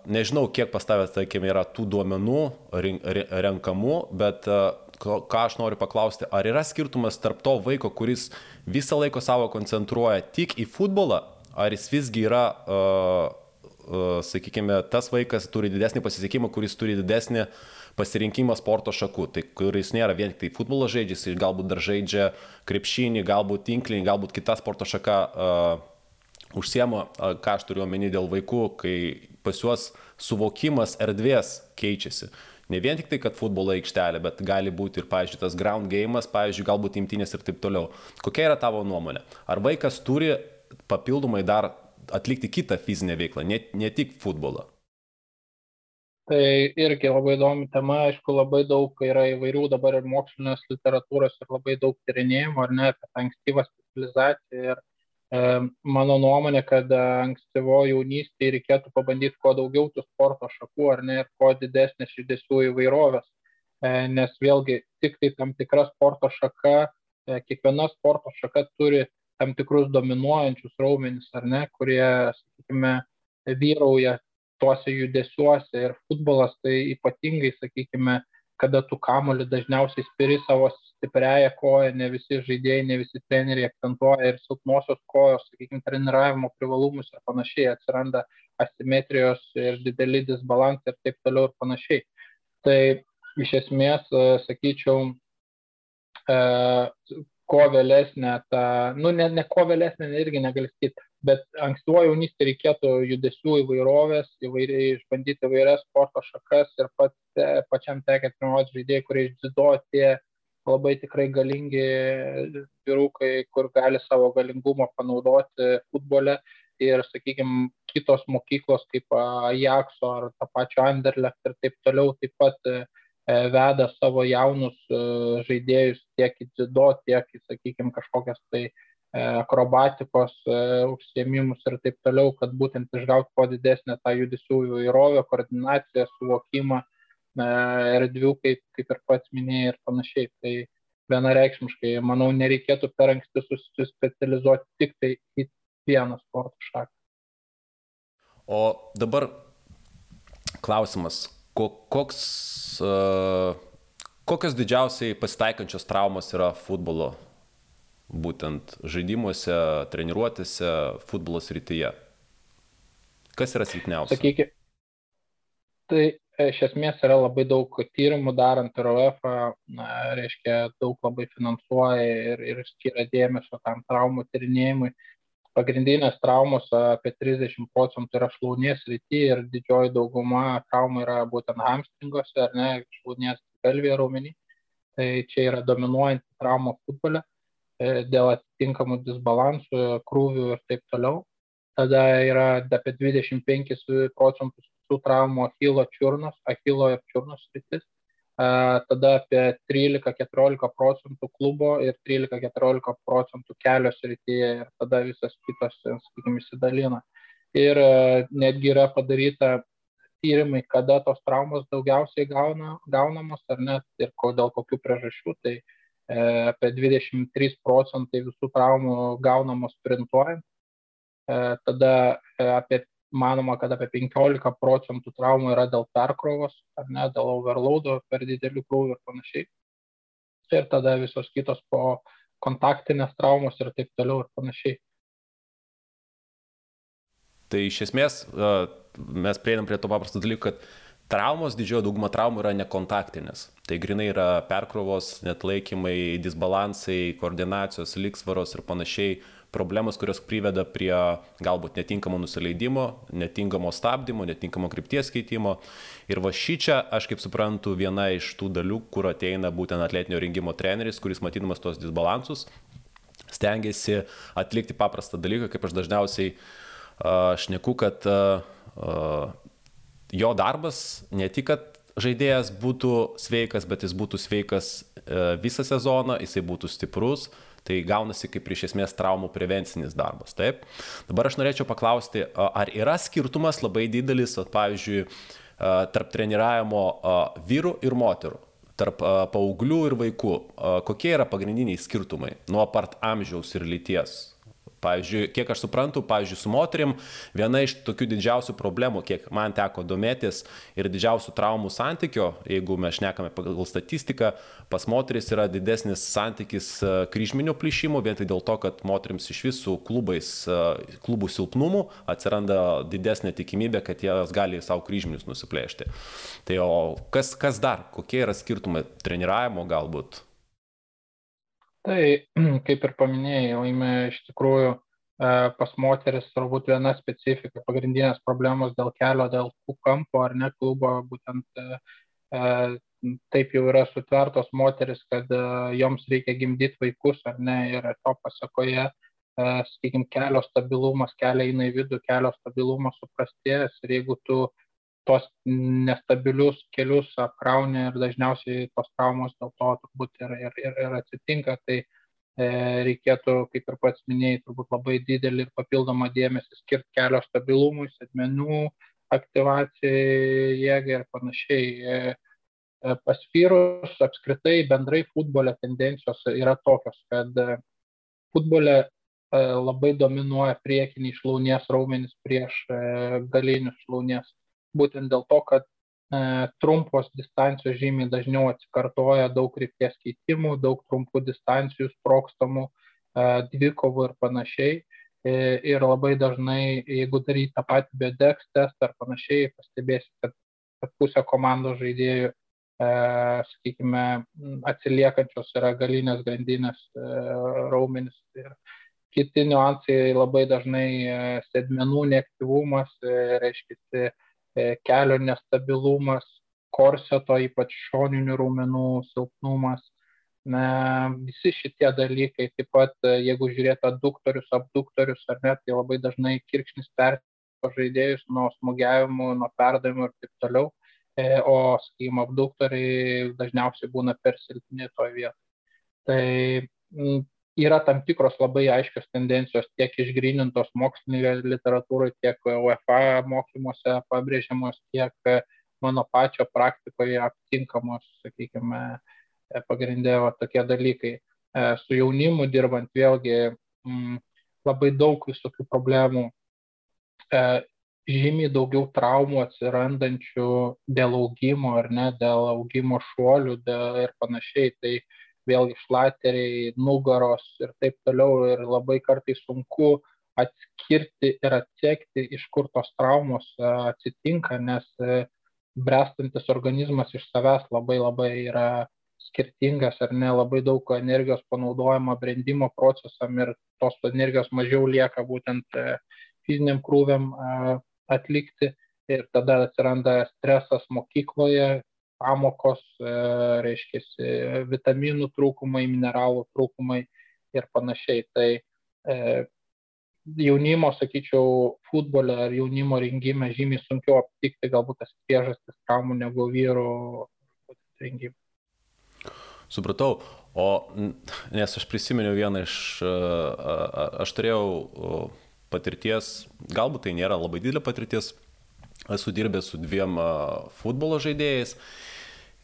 A: Nežinau, kiek pas tavęs, tarkim, yra tų duomenų renkamų, bet ką aš noriu paklausti, ar yra skirtumas tarp to vaiko, kuris visą laiką savo koncentruoja tik į futbolą, ar jis visgi yra, uh, uh, sakykime, tas vaikas turi didesnį pasisekimą, kuris turi didesnį pasirinkimą sporto šakų, tai kuris nėra vien tik tai futbolo žaidžia, jis galbūt dar žaidžia krepšinį, galbūt tinklinį, galbūt kita sporto šaka. Uh, užsiema, ką aš turiu omeny dėl vaikų, kai pas juos suvokimas erdvės keičiasi. Ne vien tik tai, kad futbolo aikštelė, bet gali būti ir, pavyzdžiui, tas ground game'as, pavyzdžiui, galbūt imtinės ir taip toliau. Kokia yra tavo nuomonė? Ar vaikas turi papildomai dar atlikti kitą fizinę veiklą, ne, ne tik futbolą?
B: Tai irgi labai įdomi tema, aišku, labai daug yra įvairių dabar ir mokslinės literatūros ir labai daug tyrinėjimų, ar ne, apie ankstyvą specializaciją ir E, mano nuomonė, kad ankstyvo jaunystėje reikėtų pabandyti kuo daugiau tų sporto šakų, ar ne, ir kuo didesnės judesių įvairovės, e, nes vėlgi tik tai tam tikra sporto šaka, e, kiekviena sporto šaka turi tam tikrus dominuojančius raumenis, ar ne, kurie, sakykime, vyrauja tuose judesiuose ir futbolas tai ypatingai, sakykime, kada tu kamoliu dažniausiai spiri savo stipriaja koja, ne visi žaidėjai, ne visi treneriai akcentuoja ir silpnosios kojos, sakykime, treniravimo privalumus ir panašiai, atsiranda asimetrijos ir dideli disbalansai ir taip toliau ir panašiai. Tai iš esmės, e, sakyčiau, e, ko vėlesnė ta, nu, ne, ne ko vėlesnė irgi negali sakyti, bet ankstyvo jaunystė reikėtų judesių įvairovės, įvairiai išbandyti įvairias sporto šakas ir pats, pačiam tekia treniruoti žaidėjai, kurie iš dzido atėjo labai tikrai galingi vyrukai, kur gali savo galingumą panaudoti futbole. Ir, sakykime, kitos mokyklos kaip Ajaxo ar tą pačią Anderlecht ir taip toliau taip pat e, veda savo jaunus e, žaidėjus tiek į dzido, tiek į, sakykime, kažkokias tai e, akrobatikos užsiemimus ir taip toliau, kad būtent išgauti kuo didesnę tą judesių įvairovę, koordinaciją, suvokimą erdvių, kaip, kaip ir pats minėjai ir panašiai. Tai vienareikšmiškai, manau, nereikėtų per anksti susispecializuoti tik tai į vieną sporto šaką.
A: O dabar klausimas, koks, Kokios didžiausiai pasitaikančios traumos yra futbolo, būtent žaidimuose, treniruotėse, futbolo srityje? Kas yra silpniausia?
B: Sakykime, tai iš esmės yra labai daug tyrimų darant ir na, reiškia, daug labai finansuoja ir, ir skiria dėmesio tam traumų tyrinėjimui. Pagrindinės traumos apie 30 procentų yra šlaunies rytį ir didžioji dauguma traumų yra būtent hamstringose, ar ne, šlaunies galvėje raumenį. Tai čia yra dominuojanti trauma futbole e, dėl atitinkamų disbalansų, krūvių ir taip toliau tada yra apie 25 procentus visų traumų Achilo čiurnos, Achilo ir čiurnos sritis, tada apie 13-14 procentų klubo ir 13-14 procentų kelio srityje ir tada visas kitas, sakykime, įsidalina. Ir netgi yra padaryta tyrimai, kada tos traumos daugiausiai gauna, gaunamos ar net ir dėl kokių priežasčių. Tai e, apie 23 procentai visų traumų gaunamos sprintuojant, E, tada e, apie manoma, kad apie 15 procentų traumų yra dėl perkrovos, ar ne, dėl overloado, per didelių krūvių ir panašiai. Ir tada visos kitos po kontaktinės traumos ir taip toliau ir panašiai.
A: Tai iš esmės e, mes prieinam prie to paprasto dalyko, kad traumos, didžioji dauguma traumų yra nekontaktinės. Tai grinai yra perkrovos, net laikymai, disbalansai, koordinacijos, liksvaros ir panašiai problemos, kurios priveda prie galbūt netinkamo nusileidimo, netinkamo stabdymo, netinkamo krypties keitimo. Ir va šį čia, aš kaip suprantu, viena iš tų dalių, kur ateina būtent atletinio rengimo treneris, kuris matydamas tos disbalansus, stengiasi atlikti paprastą dalyką, kaip aš dažniausiai aš neku, kad jo darbas ne tik, kad žaidėjas būtų sveikas, bet jis būtų sveikas uh, visą sezoną, jisai būtų stiprus, Tai gaunasi kaip iš esmės traumų prevencinis darbas. Taip. Dabar aš norėčiau paklausti, ar yra skirtumas labai didelis, pavyzdžiui, tarp treniravimo vyrų ir moterų, tarp paauglių ir vaikų. Kokie yra pagrindiniai skirtumai nuo part amžiaus ir lyties? Pavyzdžiui, kiek aš suprantu, pavyzdžiui, su moterim viena iš tokių didžiausių problemų, kiek man teko domėtis ir didžiausių traumų santykio, jeigu mes šnekame pagal statistiką, pas moteris yra didesnis santykis e, kryžminio plyšimo, vien tai dėl to, kad moteriams iš visų klubais, e, klubų silpnumų atsiranda didesnė tikimybė, kad jos gali savo kryžminius nusiplėšti. Tai o kas, kas dar, kokie yra skirtumai treniravimo galbūt?
B: Tai, kaip ir paminėjai, laimė iš tikrųjų e, pas moteris turbūt viena specifika, pagrindinės problemos dėl kelio, dėl kampo ar ne klubo, būtent e, e, taip jau yra sutvertos moteris, kad joms reikia gimdyti vaikus ar ne ir to pasakoje, sakykime, kelio stabilumas, kelia eina į vidų, kelio stabilumas suprastėjęs ir jeigu tu uh, tuos nestabilius kelius apkrauni ir dažniausiai tos traumos dėl to turbūt ir, ir, ir, ir atsitinka. Tai e, reikėtų, kaip ir pats minėjai, turbūt labai didelį ir papildomą dėmesį skirti kelio stabilumui, sėdmenų aktivacijai, jėgai ir panašiai. E, e, pas vyrus apskritai bendrai futbole tendencijos yra tokios, kad e, futbole e, labai dominuoja priekiniai šlaunies raumenys prieš galinius šlaunies būtent dėl to, kad e, trumpos distancijos žymiai dažniau atsikartoja, daug krypties keitimų, daug trumpų distancijų, sprokstamų, e, dvikovų ir panašiai. E, ir labai dažnai, jeigu daryti tą patį BDX testą ar panašiai, pastebėsi, kad, kad pusė komandos žaidėjų, e, sakykime, atsiliekančios yra galinės grandinės e, raumenis. Ir kiti niuansai labai dažnai e, sėdmenų neaktyvumas, e, reiškia, kelio nestabilumas, korseto, ypač šoninių raumenų silpnumas. Na, visi šitie dalykai, taip pat e, jeigu žiūrėtų aduktorius, abduktorius ar net, tai labai dažnai kirkšnis persiko žaidėjus nuo smūgiavimų, nuo perdavimų ir taip toliau, e, o, sakykime, abduktoriai dažniausiai būna per silpni toje vietoje. Tai yra tam tikros labai aiškios tendencijos tiek išgrynintos mokslinėje literatūroje, tiek UEFA mokymuose pabrėžiamos, tiek mano pačio praktikoje aptinkamos, sakykime, pagrindė va, tokie dalykai. E, su jaunimu dirbant vėlgi m, mm, labai daug visokių problemų. E, žymiai daugiau traumų atsirandančių dėl augimo ar ne, dėl augimo šuolių dėl, ir panašiai. Tai vėlgi šlateriai, nugaros ir taip toliau. Ir labai kartai sunku atskirti ir atsekti, iš kur tos traumos e, atsitinka, nes e, brestantis organizmas iš savęs labai labai yra skirtingas ar ne, labai daug energijos panaudojama brendimo procesam ir tos energijos mažiau lieka būtent e, fiziniam krūviam atlikti. Ir tada atsiranda stresas mokykloje, pamokos, reiškia, vitaminų trūkumai, mineralų trūkumai ir panašiai. Tai jaunimo, sakyčiau, futbole ar jaunimo rengime žymiai sunkiau aptikti galbūt tas priežastis traumų negu vyrų rengime.
A: Supratau, o nes aš prisiminiau vieną iš, aš turėjau patirties, galbūt tai nėra labai didelė patirtis, esu dirbęs su dviem futbolo žaidėjais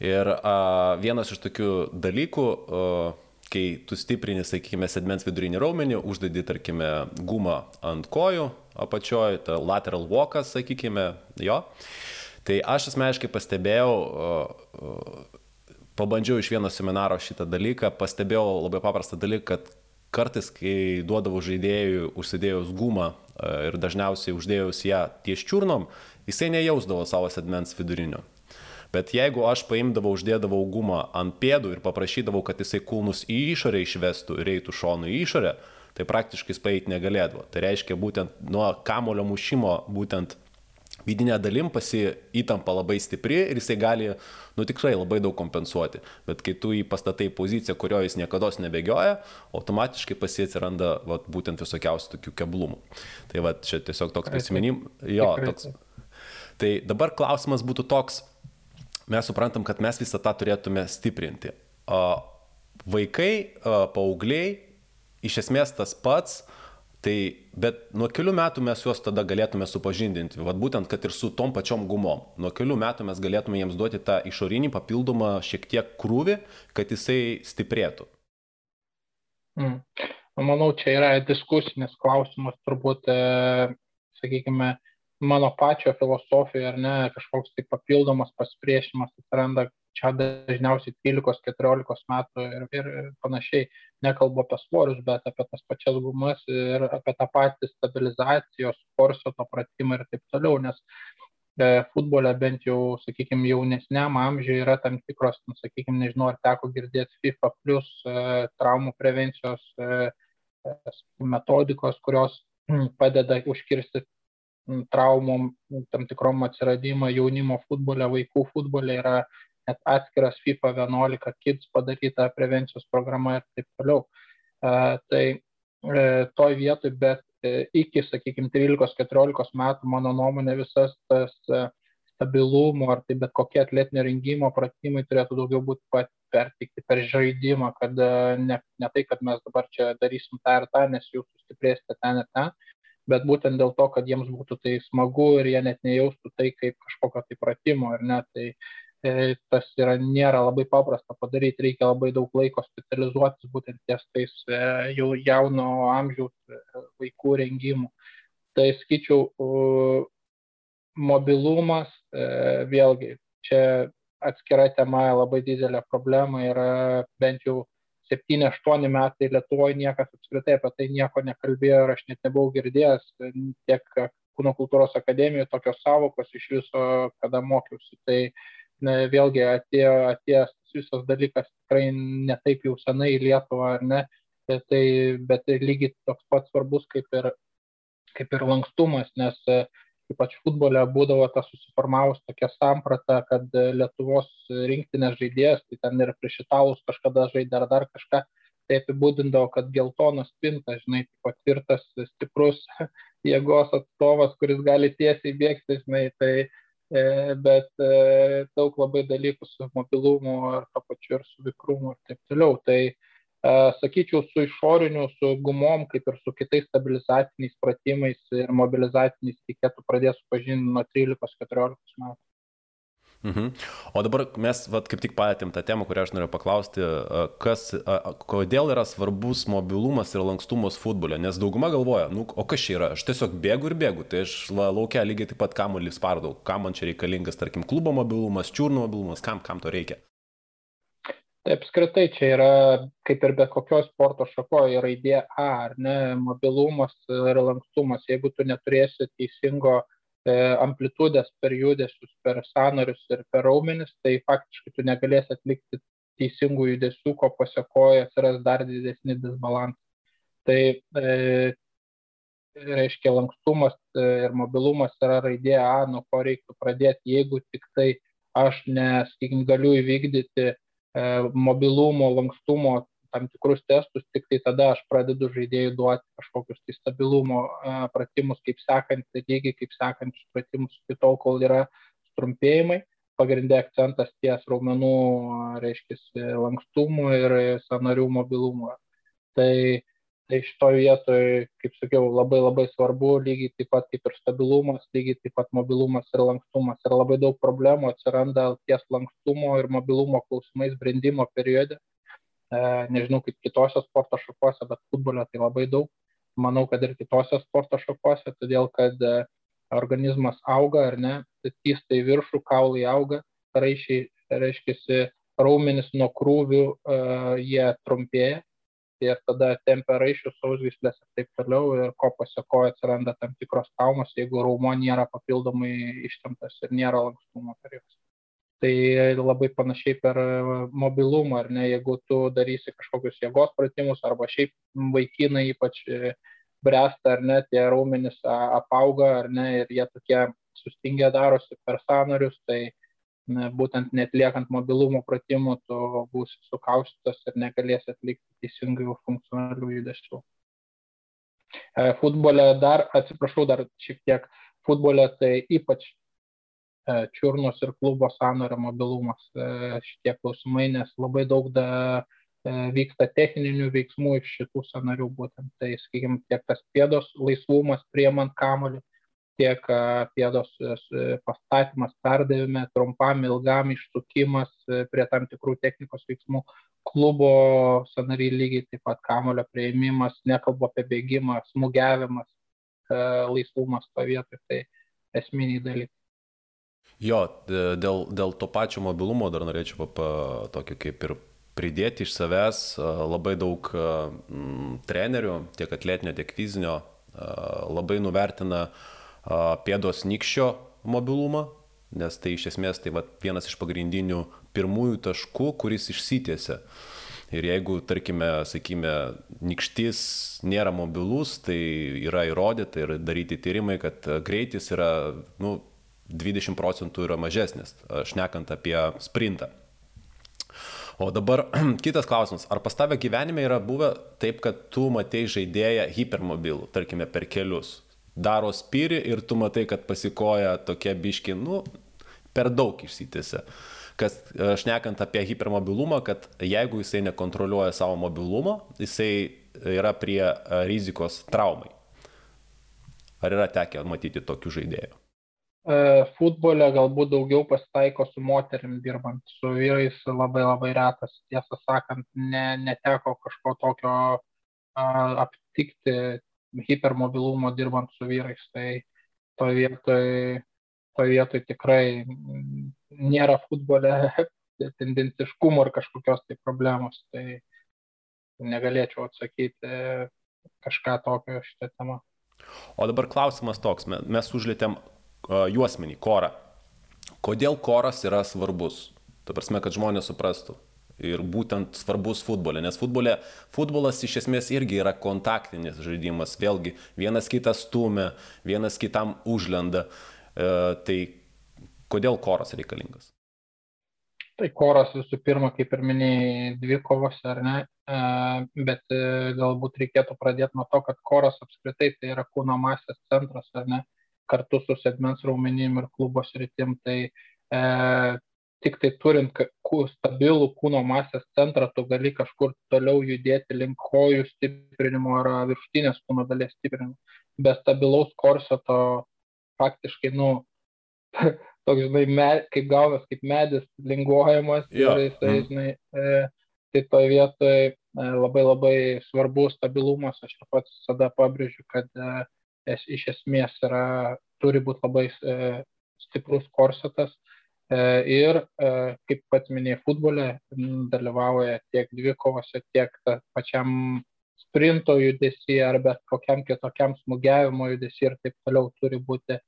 A: ir vienas iš tokių dalykų, kai tu stiprini, sakykime, sedmens vidurinį raumenį, uždedi, tarkime, gumą ant kojų apačioje, ta lateral walkas, sakykime, jo. Tai aš asmeniškai pastebėjau, pabandžiau iš vieno seminaro šitą dalyką, pastebėjau labai paprastą dalyką, kad kartais, kai duodavau žaidėjui užsidėjus gumą ir dažniausiai uždėjus ją ties čiurnom, jisai nejausdavo savo sedmens vidurinio. Bet jeigu aš paimdavau, uždėdavau gumą ant pėdų ir paprašydavau, kad jisai kulnus į išorę išvestų ir eitų šonu į išorę, tai praktiškai spaeit negalėdavo. Tai reiškia būtent nuo kamulio mušimo, būtent vidinė dalim pasi įtampa labai stipri ir jisai gali, nu tikrai labai daug kompensuoti. Bet kai tu jį pastatai poziciją, kurioje jis niekada nebegioja, automatiškai pasi atsiranda vat, būtent visokiausių tokių keblumų. Tai va čia tiesiog toks prisiminimas. Jo, toks. Tai dabar klausimas būtų toks, mes suprantam, kad mes visą tą turėtume stiprinti. Vaikai, paaugliai, iš esmės tas pats, tai, bet nuo kelių metų mes juos tada galėtume supažindinti, vad būtent, kad ir su tom pačiom gumom. Nuo kelių metų mes galėtume jiems duoti tą išorinį papildomą šiek tiek krūvį, kad jisai stiprėtų.
B: Mm. Manau, čia yra diskusinis klausimas, turbūt, e, sakykime, mano pačio filosofija ar ne kažkoks tai papildomas pasipriešinimas atsiranda čia dažniausiai 13-14 metų ir, ir panašiai. Nekalbu apie svorius, bet apie tas pačias gumas ir apie tą patį stabilizacijos, korseto pratimą ir taip toliau, nes e, futbole bent jau, sakykime, jaunesniam amžiui yra tam tikros, nu, sakykime, nežinau, ar teko girdėti FIFA plus e, traumų prevencijos e metodikos, kurios padeda užkirsti traumom, tam tikrom atsiradimą jaunimo futbole, vaikų futbole yra net atskiras FIFA 11 kids padaryta prevencijos programa ir taip toliau. Tai e, toj vietoj, bet e, iki, sakykime, 13-14 metų, mano nuomonė, visas tas e, stabilumo ar tai bet kokie atletinio rengimo pratimai turėtų daugiau būti pertikti per žaidimą, kad ne, ne tai, kad mes dabar čia darysim tą ir tą, nes jūs sustiprėsite ten ir ten, bet būtent dėl to, kad jiems būtų tai smagu ir jie net nejaustų tai kaip kažkokio tai pratimo ar ne, tai e, tas yra, nėra labai paprasta padaryti, reikia labai daug laiko specializuotis būtent ties tais e, jau jauno amžiaus e, vaikų rengimų. Tai skaičiau, mobilumas, e, vėlgi, čia atskira tema labai didelė problema yra bent jau septyni aštuoni metai lietuvoj niekas apskritai apie tai nieko nekalbėjo ir aš net nebuvau girdėjęs tiek kūno kultūros akademijoje tokios savokos iš viso, kada mokiausi. Tai ne, vėlgi atėjo, atėjęs visas dalykas tikrai netaip jau senai į Lietuvą, ar ne, tai, bet lygiai toks pats svarbus kaip ir, kaip ir lankstumas, nes ypač futbole būdavo ta susiformavus tokia samprata, kad Lietuvos rinktinės žaidėjas, tai ten ir prieš italus kažkada žaidė ar dar kažką, tai apibūdindavo, kad geltonas pintas, žinai, patvirtas stiprus jėgos atstovas, kuris gali tiesiai bėgti, žinai, tai e, bet e, daug labai dalykų su mobilumu ir to pačiu ir su vikrumu ir taip toliau. Tai sakyčiau, su išoriniu, su gumom, kaip ir su kitais stabilizaciniais pratimais ir mobilizaciniais reikėtų pradėti supažinti nuo 13-14 metų.
A: Mhm. O dabar mes vat, kaip tik palėtėm tą temą, kurią aš noriu paklausti, kas, kodėl yra svarbus mobilumas ir lankstumas futbole, nes dauguma galvoja, nu, o kas čia yra, aš tiesiog bėgu ir bėgu, tai aš laukia lygiai taip pat kamuolį spardau, kam man čia reikalingas, tarkim, klubo mobilumas, čiurnų mobilumas, kam, kam to reikia.
B: Taip, apskritai čia yra, kaip ir bet kokios sporto šakoje, raidė A, ar ne, mobilumas ir lankstumas. Jeigu tu neturėsi teisingo E, amplitudės per judesius, per sanarius ir per raumenis, tai faktiškai tu negalėsi atlikti teisingų judesių, ko pasiekoja atsiras dar didesni disbalansai. Tai e, reiškia lankstumas e, ir mobilumas yra raidė A, nuo ko reiktų pradėti, jeigu tik tai aš nesakykim, galiu įvykdyti mobilumo, lankstumo tam tikrus testus, tik tai tada aš pradedu žaidėjui duoti kažkokius tai stabilumo pratimus, kaip sekant, lygiai kaip sekančius pratimus, iki tol, kol yra trumpėjimai. Pagrindė akcentas ties raumenų, reiškia, lankstumo ir sanarių mobilumo. Tai, tai šitoje vietoje, kaip sakiau, labai labai svarbu, lygiai taip pat kaip ir stabilumas, lygiai taip pat mobilumas ir lankstumas. Ir labai daug problemų atsiranda ties lankstumo ir mobilumo klausimais brendimo periode E, nežinau kaip kitose sporto šakose, bet futbole tai labai daug. Manau, kad ir kitose sporto šakose, todėl kad e, organizmas auga ar ne, tysta į viršų, kaulai auga, raišiai, reiškia, raumenis nuo krūvių, uh, jie trumpėja ir tada tempia raiščius, sausgyslės ir taip toliau ir ko pasiekoja atsiranda tam tikros traumos, jeigu raumo nėra papildomai ištemtas ir nėra lankstumo per juos. Tai labai panašiai per mobilumą, ar ne, jeigu tu darysi kažkokius jėgos pratimus, arba šiaip vaikinai ypač e, bręsta, ar ne, tie raumenys apauga, ar ne, ir jie tokie sustingę darosi per sanarius, tai būtent netliekant mobilumo pratimų, tu būsi sukaustytas ir negalėsi atlikti teisingai funkcionalių judesių. E, futbole dar, atsiprašau, dar šiek tiek, futbole tai ypač E, čiurnos ir klubo sąnario mobilumas e, šitie klausimai, nes labai daug da, vyksta techninių veiksmų iš šitų sąnarių būtent. Tai, sakykime, tiek tas pėdos laisvumas priemant kamolį, tiek pėdos pastatymas, perdavime, trumpam, ilgam išsukimas prie tam tikrų technikos veiksmų, klubo sanariai lygiai taip pat kamolio prieimimas, nekalbu apie bėgimą, smūgiavimas, laisvumas pavietoj, tai esminiai dalykai.
A: Jo, dėl, dėl to pačio mobilumo dar norėčiau pa, tokį kaip ir pridėti iš savęs labai daug trenerių, tiek atletinio, tiek fizinio, labai nuvertina pėdos nikščio mobilumą, nes tai iš esmės tai va, vienas iš pagrindinių pirmųjų taškų, kuris išsitėse. Ir jeigu, tarkime, sakykime, nikštis nėra mobilus, tai yra įrodyta ir daryti tyrimai, kad greitis yra nu, 20 procentų yra mažesnis, šnekant apie sprintą. O dabar kitas klausimas. Ar pas tavę gyvenime yra buvę taip, kad tu matei žaidėją hipermobilų, tarkime, per kelius? Daro spyrį ir tu matai, kad pasikoja tokia biški, nu, per daug išsitėse. Kas, šnekant apie hipermobilumą, kad jeigu jisai nekontroliuoja savo mobilumo, jisai yra prie rizikos traumai. Ar yra tekę matyti tokių žaidėjų?
B: E, futbole galbūt daugiau pasitaiko su moterim dirbant, su vyrais labai labai retas. Tiesą sakant, ne, neteko kažko tokio aptikti hipermobilumo dirbant su vyrais. Tai to vietoj, to vietoj tikrai nėra futbole tendenciškumo ar kažkokios tai problemos. Tai negalėčiau atsakyti kažką tokio šitą temą.
A: O dabar klausimas toks, mes užlėtėm juosmenį, korą. Kodėl koras yra svarbus? Ta prasme, kad žmonės suprastų. Ir būtent svarbus futbolė, nes futbolė, futbolas iš esmės irgi yra kontaktinis žaidimas. Vėlgi, vienas kitas stumia, vienas kitam užlenda. E, tai kodėl koras reikalingas?
B: Tai koras visų pirma, kaip ir minėjai, dvi kovos, ar ne, e, bet e, galbūt reikėtų pradėti nuo to, kad koras apskritai tai yra kūno masės centras, ar ne, kartu su segmens raumenim ir klubo sritim. Tai e, tik tai turint stabilų kūno masės centrą, tu gali kažkur toliau judėti link kojų stiprinimo ar viršutinės kūno dalies stiprinimo. Be stabilaus korseto faktiškai, nu, toks, žinai, med, kaip gaunas, kaip medis linguojamas
A: Jo.
B: ir jisai,
A: Mhm.
B: žinai, e, tai toje vietoje e, labai labai svarbu stabilumas, aš ir pats visada pabrėžiu, kad e, es, iš esmės yra, turi būti labai e, stiprus korsetas ir, e, kaip pats minėjai, futbole dalyvauja tiek dvikovose, tiek ta pačiam sprinto judesi ar bet kokiam kitokiam smūgiavimo judesi ir taip toliau turi būti e,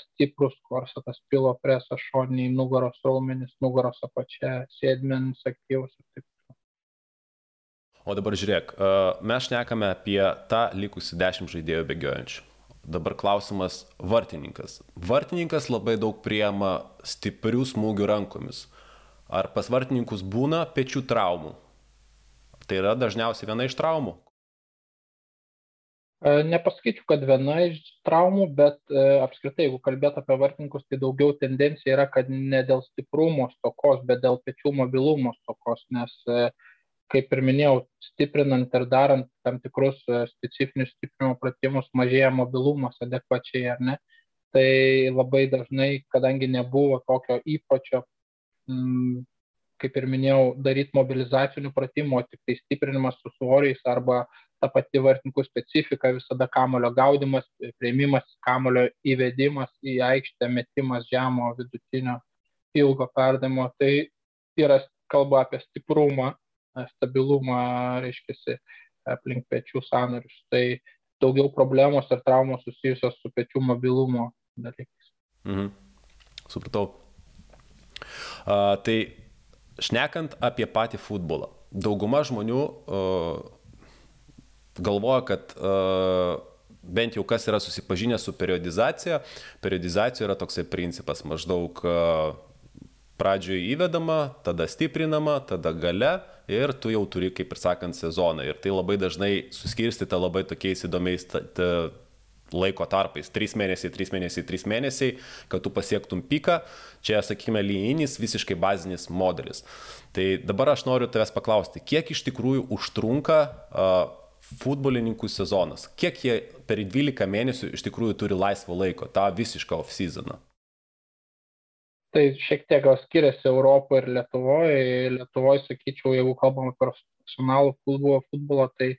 B: stiprus korsetas, pilo presas, šoniniai, nugaros raumenys, nugaros apačia, sėdmenis aktyvus ir taip toliau.
A: O dabar žiūrėk, e, mes šnekame apie tą likusį 10 žaidėjų bėgiojančių. Dabar klausimas vartininkas. Vartininkas labai daug priema stiprių smūgių rankomis. Ar pas vartininkus būna pečių traumų? Tai yra dažniausiai viena iš traumų.
B: E, Nepasakyčiau, kad viena iš traumų, bet e, apskritai, jeigu kalbėt apie vartininkus, tai daugiau tendencija yra, kad ne dėl stiprumo stokos, bet dėl pečių mobilumo stokos, nes, e, kaip ir minėjau, stiprinant ir darant tam tikrus e, specifinius stiprinimo pratimus, mažėja mobilumas adekvačiai, ar ne? Tai labai dažnai, kadangi nebuvo tokio įpročio, mm, kaip ir minėjau, daryti mobilizacinių pratimų, tik tai stiprinimas su svoriais arba ta pati vartininkų specifika, visada kamulio gaudimas, prieimimas, kamulio įvedimas į aikštę, metimas žemo, vidutinio, ilgo perdavimo. Tai yra kalba apie stiprumą, stabilumą, reiškia, aplink pečių sanarius. Tai daugiau problemos ir traumos susijusios su pečių mobilumo dalykais.
A: Mhm. Supratau. A, tai šnekant apie patį futbolą, dauguma žmonių uh, galvoja, kad uh, bent jau kas yra susipažinę su periodizacija, periodizacija yra toksai principas maždaug uh, pradžioje įvedama, tada stiprinama, tada gale ir tu jau turi, kaip ir sakant, sezoną. Ir tai labai dažnai suskirstyta labai tokiais įdomiais laiko tarpais. 3 mėnesiai, 3 mėnesiai, 3 mėnesiai, kad tu pasiektum piką. Čia, sakykime, linijinis, visiškai bazinis modelis. Tai dabar aš noriu tavęs paklausti, kiek iš tikrųjų užtrunka uh, futbolininkų sezonas? Kiek jie per 12 mėnesių iš tikrųjų turi laisvo laiko, tą visišką off-seasoną?
B: Tai šiek tiek gal skiriasi Europoje ir Lietuvoje. Lietuvoje, sakyčiau, jeigu kalbam apie profesionalų futbolą, futbolą, tai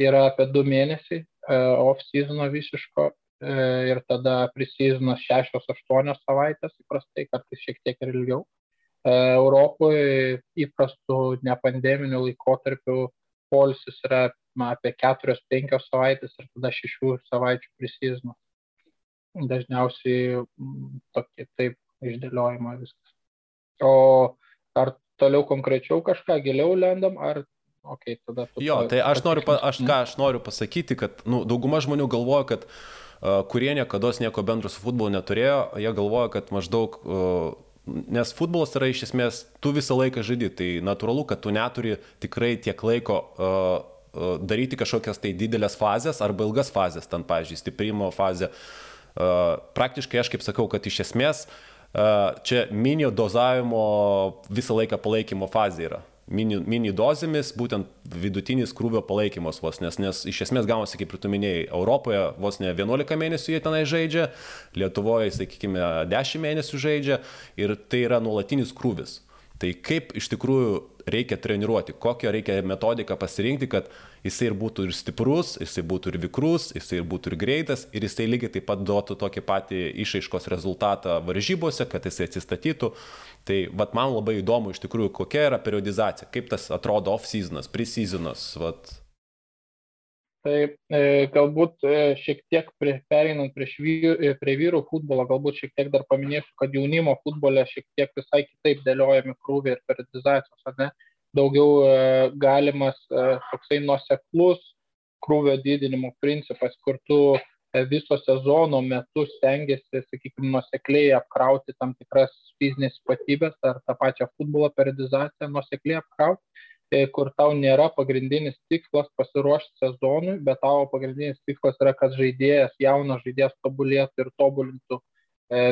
B: yra apie du mėnesiai off-seasono visiško ir tada prisizonas 6-8 savaitės, įprastai kartais šiek tiek ir ilgiau. Europoje įprastų nepandeminių laikotarpių polisis yra na, apie 4-5 savaitės ir tada 6 savaičių prisizonas. Dažniausiai tokie taip išdėliojama viskas. O ar toliau konkrečiau kažką giliau lendam, ar okay, tada...
A: Jo, tai aš noriu, pa, aš, ką aš noriu pasakyti, kad nu, dauguma žmonių galvoja, kad uh, kurie niekada nieko bendro su futbolu neturėjo, jie galvoja, kad maždaug... Uh, Nes futbolas yra iš esmės, tu visą laiką žaidi, tai natūralu, kad tu neturi tikrai tiek laiko uh, uh, daryti kažkokias tai didelės fazės arba ilgas fazės, ten, pavyzdžiui, stiprimo fazė. Uh, praktiškai aš kaip sakau, kad iš esmės uh, čia minio dozavimo visą laiką palaikymo fazė yra mini, mini dozėmis, būtent vidutinis krūvio palaikymas vos, nes, nes iš esmės gaunasi, kaip ir tu minėjai, Europoje vos ne 11 mėnesių jie tenai žaidžia, Lietuvoje, sakykime, 10 mėnesių žaidžia ir tai yra nuolatinis krūvis. Tai kaip iš tikrųjų reikia treniruoti, kokią reikia metodiką pasirinkti, kad jisai ir būtų ir stiprus, jisai būtų ir vikrus, jisai ir būtų ir greitas ir jisai lygiai taip pat duotų tokį patį išaiškos rezultatą varžybose, kad jisai atsistatytų. Tai vat, man labai įdomu iš tikrųjų, kokia yra periodizacija, kaip tas atrodo off-seasonas, pre-seasonas. Vat.
B: Tai e, galbūt e, šiek tiek prie, pereinant prie, vyr, e, prie vyrų futbolo, galbūt šiek tiek dar paminėsiu, kad jaunimo futbole šiek tiek visai kitaip dėliojami krūviai ir periodizacijos? Daugiau e, galimas e, toksai nuoseklus krūvio didinimo principas, kur tu e, viso sezono metu stengiasi, sakykime, nuosekliai apkrauti tam tikras fizinės ypatybės ar tą pačią futbolo periodizaciją nuosekliai apkrauti kur tau nėra pagrindinis tikslas pasiruošti sezonui, bet tavo pagrindinis tikslas yra, kad žaidėjas, jaunas žaidėjas tobulėtų ir tobulintų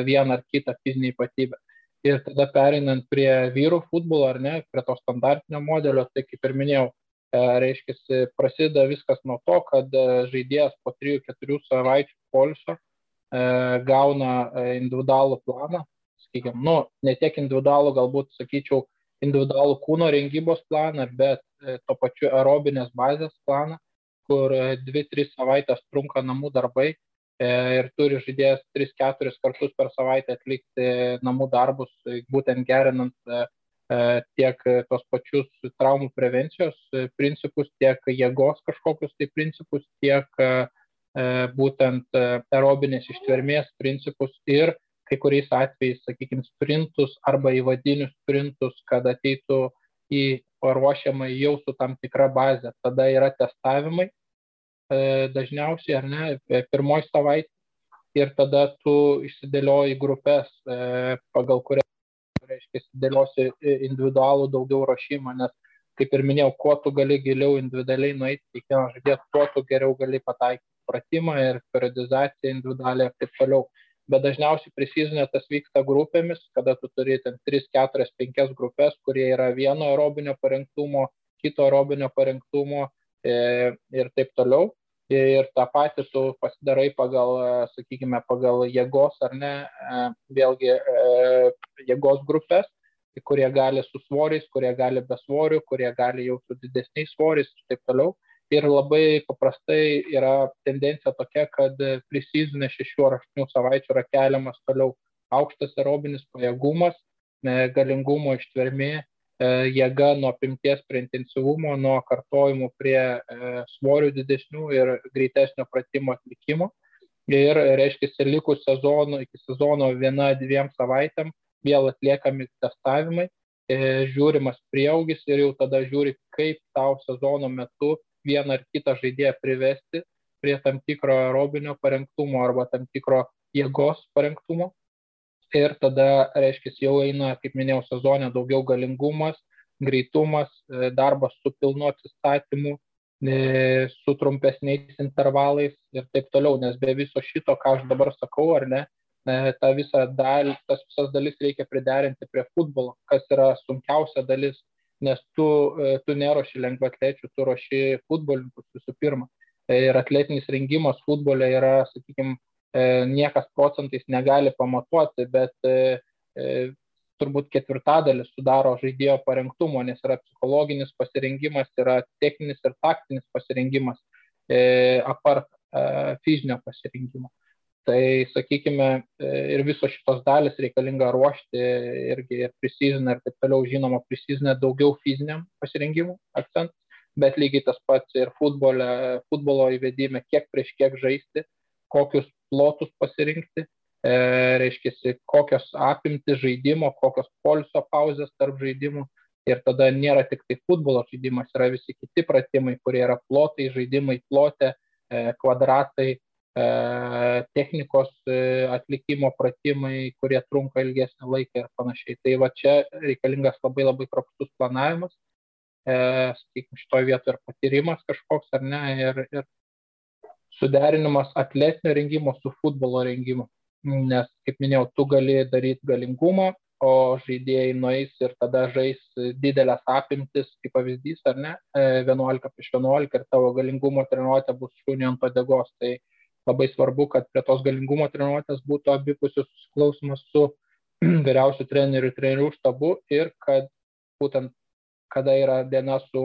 B: vieną ar kitą fizinį ypatybę. Ir tada pereinant prie vyrų futbolo ar ne, prie to standartinio modelio, tai kaip ir minėjau, reiškia, prasideda viskas nuo to, kad žaidėjas po 3-4 savaičių polisio gauna individualų planą, sakykime, nu, ne tiek individualų, galbūt, sakyčiau, individualų kūno rengybos planą, bet e, to pačiu aerobinės bazės planą, kur 2-3 savaitės trunka namų darbai e, ir turi žaidėjas 3-4 kartus per savaitę atlikti namų darbus, būtent gerinant tiek tos pačius traumų prevencijos principus, tiek jėgos kažkokius tai principus, tiek būtent aerobinės ištvermės principus ir kai kuriais atvejais, sakykime, sprintus arba įvadinius sprintus, kad ateitų į paruošiamą jau su tam tikra bazė. Tada yra testavimai, dažniausiai, ar ne, pirmoji savaitė ir tada tu išsidėlioji grupės, pagal kurias reiškia, dėliosi individualų daugiau rašymą, nes, kaip ir minėjau, kuo tu gali giliau individualiai nueiti, kiekvieną žaidėją, tuo tu geriau gali pataikyti pratimą ir periodizaciją individualią ir taip toliau. Bet dažniausiai precizinė tas vyksta grupėmis, kada tu turi ten 3, 4, 5 grupės, kurie yra vieno aerobinio parengtumo, kito aerobinio parengtumo e, ir taip toliau ir tą patį tu pasidarai pagal, sakykime, pagal jėgos ar ne, vėlgi jėgos grupės, kurie gali su svoriais, kurie gali be svorių, kurie gali jau su didesniais svoriais ir taip toliau. Ir labai paprastai yra tendencija tokia, kad prisizinė šešių ar aštuonių savaičių yra keliamas toliau aukštas aerobinis pajėgumas, galingumo ištvermė, E, jėga nuo apimties prie intensyvumo, nuo kartojimų prie e, svorių didesnių ir greitesnio pratimo atlikimo. Ir reiškia, likus sezonų, iki sezono viena, dviem savaitėm vėl atliekami testavimai, e, žiūrimas prieaugis ir jau tada žiūri, kaip tau sezono metu vieną ar kitą žaidėją privesti prie tam tikro aerobinio parengtumo arba tam tikro jėgos parengtumo. Ir tada, reiškia, jau eina, kaip minėjau, sezonė daugiau galingumas, greitumas, e, darbas su pilnu atsistatymu, e, su trumpesniais intervalais ir taip toliau, nes be viso šito, ką aš dabar sakau, ar ne, e, tą visą dalį, tas visas dalis reikia priderinti prie futbolo, kas yra sunkiausia dalis, nes tu, tu neroši lengvatlečių, tu roši futbolininkus visų pirma. Ir atletinis rengimas futbole yra, sakykime, E, niekas procentais negali pamatuoti, bet e, e, turbūt ketvirtadalis sudaro žaidėjo parengtumo, nes yra psichologinis pasirengimas, yra techninis ir taktinis pasirengimas, apart fizinio pasirinkimo. Tai, sakykime, ir visos šitos dalis reikalinga ruošti irgi ir prisizinę ir taip toliau, žinoma, prisizinę daugiau fiziniam pasirinkimui akcentas, bet lygiai tas pats ir futbole, futbolo įvedime, kiek prieš kiek žaisti, kokius plotus pasirinkti, e, reiškia, kokios apimti žaidimo, kokios poliso pauzės tarp žaidimų. Ir tada nėra tik tai futbolo žaidimas, yra visi kiti pratimai, kurie yra plotai, žaidimai plote, e, kvadratai, e, technikos e, atlikimo pratimai, kurie trunka ilgesnį laiką ir panašiai. Tai va čia reikalingas labai labai kropštus planavimas, e, sakykime, šitoje vietoje ir patyrimas kažkoks ar ne, ir, ir suderinimas atletinio rengimo su futbolo rengimu. Nes, kaip minėjau, tu gali daryti galingumą, o žaidėjai nueis ir tada žais didelės apimtis, kaip pavyzdys, ar ne, 11 prieš 11 ir tavo galingumo treniruotė bus šunių ant padėgos. Tai labai svarbu, kad prie tos galingumo treniruotės būtų abipusis susiklausimas su vyriausių trenerių, trenerių štabu ir kad būtent kada yra diena su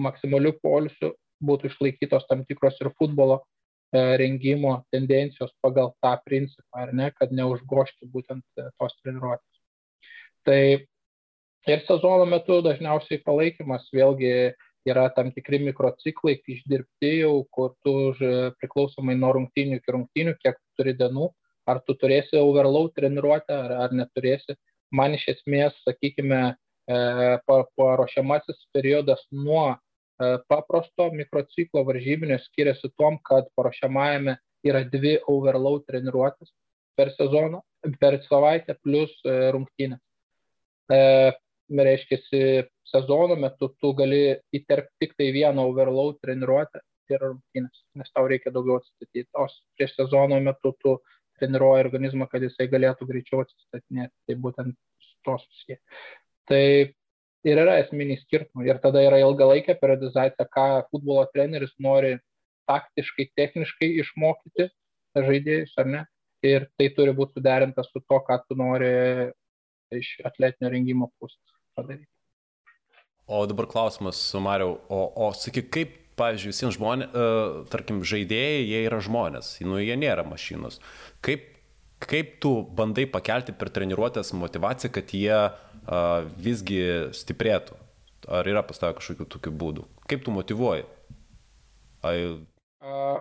B: maksimaliu polisiu, būtų išlaikytos tam tikros ir futbolo e, rengimo tendencijos pagal tą principą, ar ne, kad neužgošti būtent e, tos treniruotės. Tai ir sezono metu dažniausiai palaikymas vėlgi yra tam tikri mikrociklai išdirbti jau, kur tu priklausomai nuo rungtynių iki rungtynių, kiek turi dienų, ar tu turėsi overload treniruotę, ar, ar neturėsi. Man iš esmės, sakykime, e, paruošiamasis periodas nuo E, paprasto mikrociklo varžybinio skiriasi tom, kad paruošiamajame yra dvi overload treniruotės per sezoną, per savaitę plus e, rungtynės. E, reiškia, sezono metu tu gali įterpti tik tai vieną overload treniruotę ir rungtynės, nes tau reikia daugiau atsistatyti. O prieš sezono metu tu treniruoji organizmą, kad jisai galėtų greičiau atsistatinėti. Tai būtent to susiję. Tai ir yra esminiai skirtumai. Ir tada yra ilgalaikė periodizacija, ką futbolo treneris nori taktiškai, techniškai išmokyti žaidėjus, ar ne. ir tai turi būti suderinta su to, ką tu nori iš atletinio rengimo pusės padaryti.
A: O dabar klausimas, Mariau, o, o sakyk, kaip, pavyzdžiui, visiems žmonėms, uh, tarkim, žaidėjai, jie yra žmonės, nu, jie nėra mašinos. Kaip, kaip tu bandai pakelti per treniruotės motivaciją, kad jie uh, visgi stiprėtų? Ar yra pas tavę kažkokių tokių būdų? Kaip tu motivuoji?
B: Ai... Uh,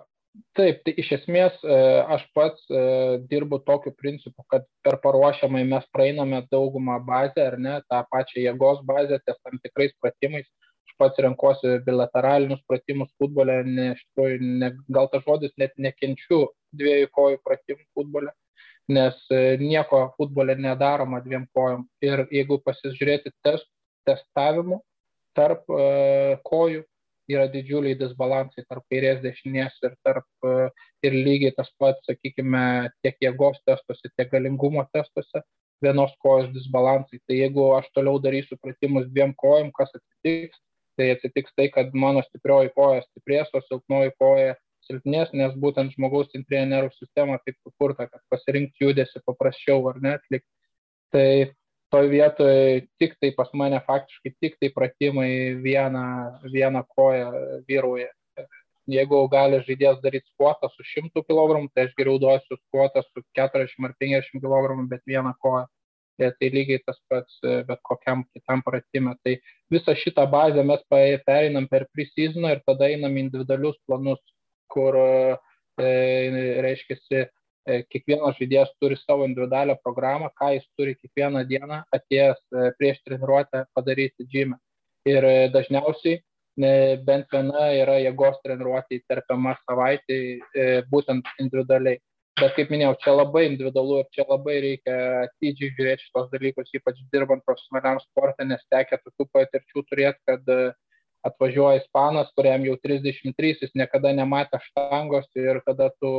B: Taip, tai iš esmės e, aš pats e, dirbu tokiu principu, kad per paruošiamai mes praeiname daugumą bazę ar ne, tą pačią jėgos bazę ties tam tikrais pratimais. Aš pats renkuosi bilateralinius pratimus futbole, ne, iš tikrųjų, ne, gal tas žodis net nekenčiu dviejų kojų pratimų futbole, nes e, nieko futbole nedaroma dviem kojom. Ir jeigu pasižiūrėti test, testavimų tarp kojų, yra didžiuliai disbalansai tarp kairės dešinės ir tarp ir lygiai tas pats, sakykime, tiek jėgos testuose, tiek galingumo testuose vienos kojos disbalansai. Tai jeigu aš toliau darysiu pratimus dviem kojom, kas atsitiks, tai atsitiks tai, kad mano stiprioji koja stiprės, o silpnoji koja silpnės, nes būtent žmogaus centrinė nervų sistema taip sukurta, kad pasirinkti judesi paprasčiau ar net atlikti. Tai toj vietoj tik tai pas mane faktiškai tik tai pratimai vieną, vieną koją vyruoja. Jeigu gali žaidėjas daryti skuotą su 100 kg, tai aš geriau duosiu skuotą su 40 ar 50 kg, bet vieną koją. Ir tai lygiai tas pats bet kokiam kitam pratimui. Tai visą šitą bazę mes pereinam per pre-seasoną ir tada einam individualius planus, kur e, reiškia E, kiekvienas žaidėjas turi savo individualią programą, ką jis turi kiekvieną dieną atėjęs e, prieš treniruotę padaryti džymę. Ir e, dažniausiai bent viena yra jėgos treniruotė įterpiama savaitį būtent individualiai. Bet kaip minėjau, čia labai individualu ir čia labai reikia atidžiai žiūrėti šitos dalykus, ypač dirbant profesionaliam sportą, nes tekia tokių patirčių turėti, kad atvažiuoja ispanas, kuriam jau 33, jis niekada nematė štangos ir kada tu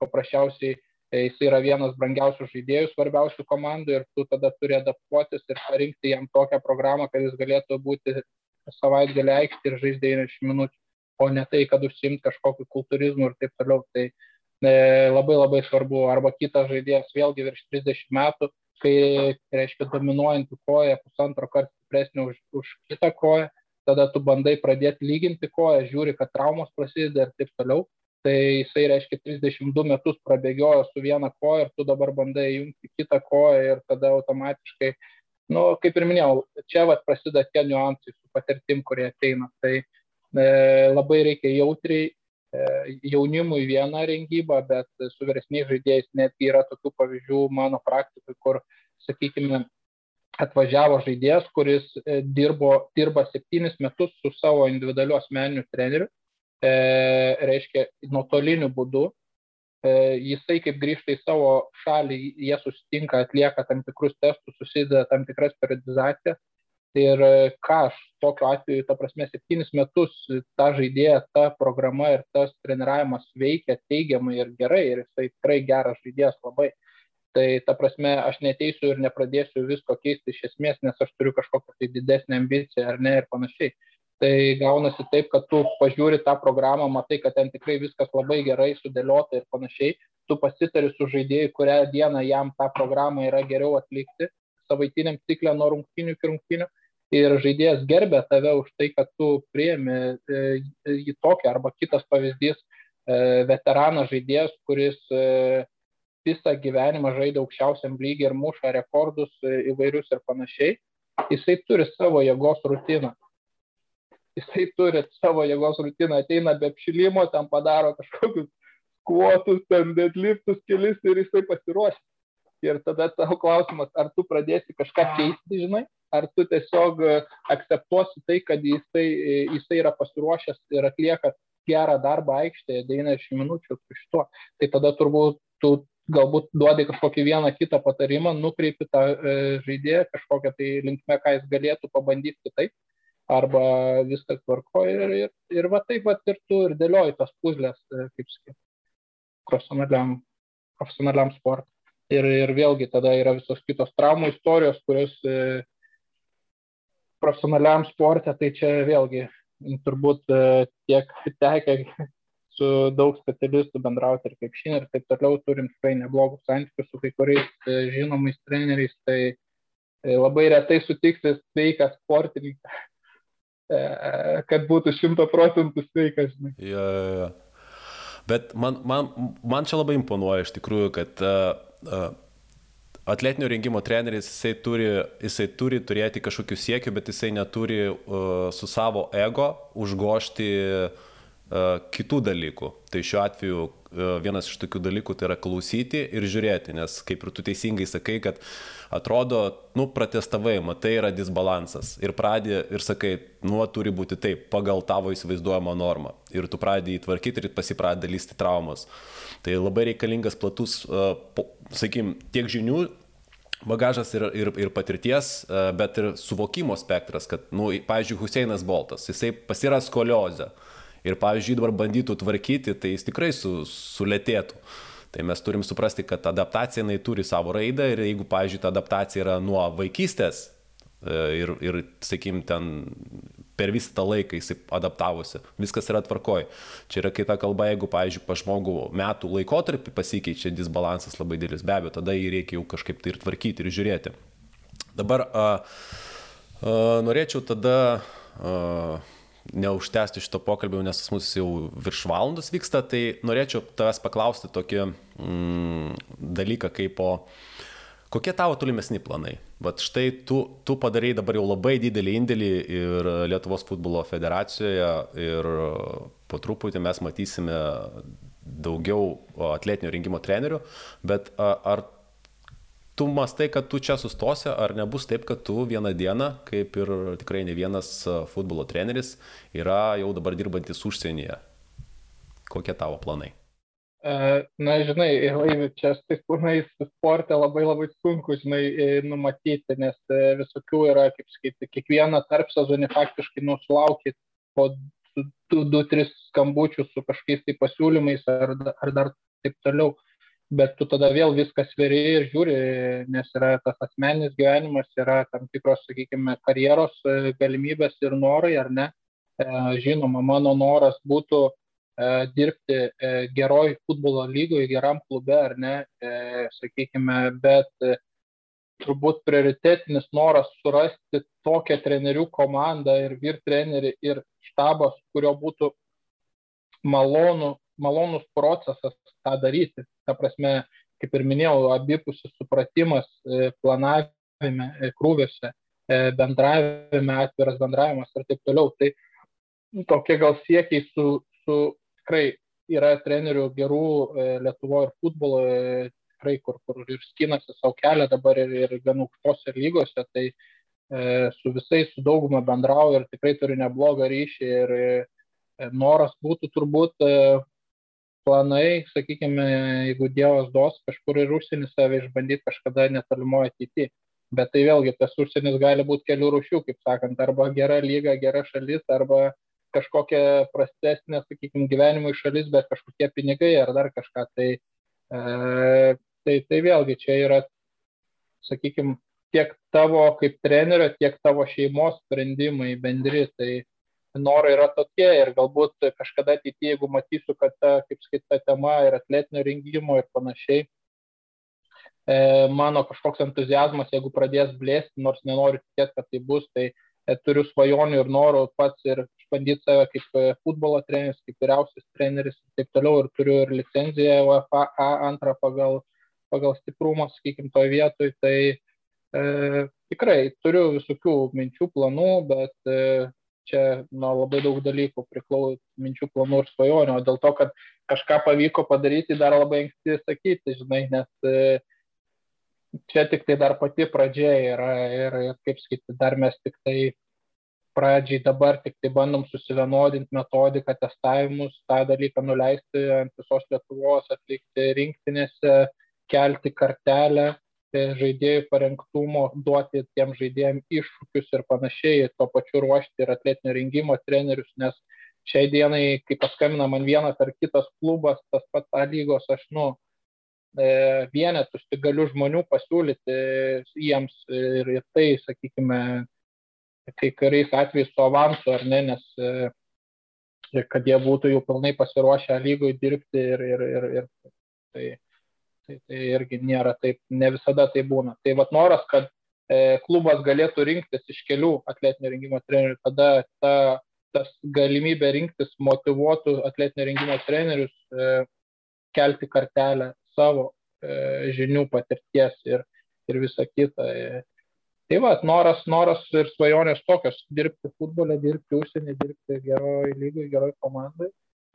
B: paprasčiausiai e, jis yra vienas brangiausių žaidėjų, svarbiausių komandų ir tu tada turi adaptuotis ir parinkti jam tokią programą, kad jis galėtų būti savaitgalį aikštį ir žaisti 90 minučių, o ne tai, kad užsimti kažkokiu kultūrizmu ir taip toliau. Tai e, labai labai svarbu. Arba kitas žaidėjas vėlgi virš 30 metų, kai, reiškia, dominuojantį koją pusantro karto stipresnį už, už kitą koją, tada tu bandai pradėti lyginti koją, žiūri, kad traumos prasideda ir taip toliau tai jisai reiškia 32 metus prabėgiojo su viena koja ir tu dabar bandai jungti kitą koją ir tada automatiškai, nu, kaip ir minėjau, čia vat prasideda tie niuansai su patirtim, kurie ateina. Tai e, labai reikia jautriai e, jaunimui vieną rengybą, bet su vyresniais žaidėjais netgi yra tokių pavyzdžių mano praktikoje, kur, sakykime, atvažiavo žaidėjas, kuris e, dirbo, dirba septynis metus su savo individualiu asmeniniu treneriu reiškia nuotoliniu būdu. E, jisai kaip grįžta į savo šalį, jie susitinka, atlieka tam tikrus testus, susideda tam tikras periodizacijas. Ir e, ką aš tokiu atveju, ta prasme, septynis metus ta žaidėja, ta programa ir tas treniravimas veikia teigiamai ir gerai ir jisai tikrai geras žaidėjas labai. Tai ta prasme, aš neteisiu ir nepradėsiu visko keisti iš esmės, nes aš turiu kažkokią tai didesnę ambiciją ar ne ir panašiai tai gaunasi taip, kad tu pažiūri tą programą, matai, kad ten tikrai viskas labai gerai sudėliota ir panašiai, tu pasitari su žaidėjai, kurią dieną jam tą programą yra geriau atlikti, savaitiniam ciklę nuo rungtinių iki rungtinių. Ir žaidėjas gerbė tave už tai, kad tu priemi e, į tokį arba kitas pavyzdys, e, veteranas žaidėjas, kuris e, visą gyvenimą žaidė aukščiausiam lygiai ir muša rekordus įvairius ir panašiai, jisai turi savo jėgos rutiną jisai turi savo jėgos rutiną, ateina be apšilimo, ten padaro kažkokius kvotus, ten deadliftus kelis ir jisai pasiruošia. Ir tada tavo klausimas, ar tu pradėsi kažką keisti, žinai, ar tu tiesiog e, akceptuosi tai, kad jisai, e, jisai yra pasiruošęs ir atlieka gerą darbą aikštėje 90 minučių su šituo. Tai tada turbūt tu galbūt duodi kažkokį vieną kitą patarimą, nukreipi tą e, žaidėją kažkokią tai linkme, ką jis galėtų pabandyti kitaip arba viskas tvarko ir, ir, ir va taip pat ir tu ir dėlioji tas puzlės, e, kaip sakyti, profesionaliam, profesionaliam sportui. Ir, ir vėlgi tada yra visos kitos traumų istorijos, kurios e, profesionaliam sportė, tai čia vėlgi turbūt e, tiek tekia su daug specialistų bendrauti ir kaip šiandien ir taip toliau, turim tikrai neblogus santykius su kai kuriais e, žinomais treneriais, tai e, labai retai sutiksi sveiką sportininką, kad būtų šimto procentų sveikas. Žinai.
A: Ja, ja, ja. Bet man, man, man čia labai imponuoja iš tikrųjų, kad uh, atletinio rengimo treneris, jisai turi, jisai turi turėti kažkokių siekių, bet jisai neturi uh, su savo ego užgošti uh, kitų dalykų. Tai šiuo atveju vienas iš tokių dalykų tai yra klausyti ir žiūrėti, nes kaip ir tu teisingai sakai, kad atrodo, nu, pratestavai, matai, yra disbalansas ir pradė ir sakai, nu, turi būti taip, pagal tavo įsivaizduojamą normą. Ir tu pradėjai įtvarkyti ir pasipradė lysti traumas. Tai labai reikalingas platus, uh, sakykim, tiek žinių, bagažas ir, ir, ir patirties, bet ir suvokimo spektras, kad, nu, pavyzdžiui, Huseinas Boltas, jisai pasira skoliozę. Uh, ir, pavyzdžiui, dabar bandytų tvarkyti, tai jis tikrai su, sulėtėtų. Tai mes turim suprasti, kad adaptacija jinai turi savo raidą ir jeigu, pavyzdžiui, ta adaptacija yra nuo vaikystės e, ir, ir sakykim, ten per visą tą laiką jis adaptavosi, viskas yra tvarkoj. Čia yra kita kalba, jeigu, pavyzdžiui, pa žmogų metų laikotarpį pasikeičia disbalansas labai didelis, be abejo, tada jį reikia jau kažkaip tai ir tvarkyti ir žiūrėti. Dabar a, a, norėčiau tada a, neužtęsti šito pokalbio, nes pas mus jau virš valandos vyksta, tai norėčiau tavęs paklausti tokį mm, dalyką kaip po... Kokie tavo tolimesni planai? Vat štai tu, tu padarai dabar jau labai didelį indėlį ir Lietuvos futbolo federacijoje ir po truputį mes matysime daugiau atletinio rengimo trenerių, bet ar tu mastai, kad tu čia sustosi, ar nebus taip, kad tu vieną dieną, kaip ir tikrai ne vienas futbolo treneris, yra jau dabar dirbantis užsienyje. Kokie tavo planai?
B: Na, žinai, čia taip būnais sportė labai labai sunku, žinai, numatyti, nes visokių yra, kaip sakyti, kiekvieną tarp sezonį faktiškai nusulaukia po 2-3 skambučių su kažkokiais tai pasiūlymais ar, ar dar taip toliau bet tu tada vėl viską sveri ir žiūri, nes yra tas asmeninis gyvenimas, yra tam tikros, sakykime, karjeros e, galimybės ir norai, ar ne. E, žinoma, mano noras būtų e, dirbti geroj futbolo lygoje, geram klube, ar ne, sakykime, bet turbūt prioritetinis noras surasti tokią trenerių komandą ir vyr trenerį ir štabas, kurio būtų malonu malonus procesas tą daryti. Ta prasme, kaip ir minėjau, abipusis supratimas e, planavime, e, krūviuose, e, bendravime, atviras bendravimas ir taip toliau. Tai tokie gal siekiai su, su tikrai yra trenerių gerų Lietuvoje ir futbolo, tikrai kur, kur ir skinasi savo kelią dabar ir, ir gan aukštose lygose, tai su visais, su dauguma bendrauju ir tikrai turiu neblogą ryšį ir noras būtų turbūt planai, sakykime, jeigu Dievas duos kažkur ir užsienį save išbandyti kažkada netolimoje ateityje. Bet tai vėlgi tas užsienis gali būti kelių rušių, kaip sakant, arba gera lyga, gera šalis, arba kažkokia prastesnė, sakykime, gyvenimui šalis, bet kažkokie pinigai ar dar kažką. Tai, e, tai, tai vėlgi čia yra, sakykime, tiek tavo kaip trenerio, tiek tavo šeimos sprendimai bendri. Tai norai yra tokie ir galbūt kažkada ateityje, jeigu matysiu, kad ta, kaip skaita tema ir atletinio rengimo ir panašiai, e, mano kažkoks entuzijazmas, jeigu pradės blėsti, nors nenoriu tikėti, kad tai bus, tai e, turiu svajonių ir norų pats ir išbandyti save kaip e, futbolo treneris, kaip vyriausias treneris ir taip toliau, ir turiu ir licenciją UEFA antrą pagal, pagal stiprumą, sakykime, toje vietoje, tai e, tikrai turiu visokių minčių, planų, bet e, čia nuo labai daug dalykų priklauso minčių, planų ir svajonių, o dėl to, kad kažką pavyko padaryti, dar labai anksti sakyti, žinai, nes e, čia tik tai dar pati pradžia yra ir, ir kaip sakyti, dar mes tik tai pradžiai dabar tik tai bandom susivienodinti metodiką, testavimus, tą dalyką nuleisti ant visos Lietuvos, atlikti rinktinėse, kelti kartelę žaidėjų parengtumo, duoti tiem žaidėjim iššūkius ir panašiai, tuo pačiu ruošti ir atletinio rengimo trenerius, nes šiai dienai, kai paskambina man vienas ar kitas klubas, tas pats A lygos, aš, nu, e, vienetus tik galiu žmonių pasiūlyti jiems ir, ir tai, sakykime, kai kuriais atvejais su avansu ar ne, nes e, kad jie būtų jau pilnai pasiruošę lygoj dirbti ir, ir, ir, ir tai, tai, tai irgi nėra taip, ne visada tai būna. Tai vad noras, kad e, klubas galėtų rinktis iš kelių atletinio rengimo trenerių, tada ta, tas galimybė rinktis motivuotų atletinio rengimo trenerius, e, kelti kartelę savo e, žinių, patirties ir, ir visa kita. E, Tai va, noras, noras ir svajonės tokios - dirbti futbole, dirbti užsienį, dirbti geroj lygai, geroj komandai,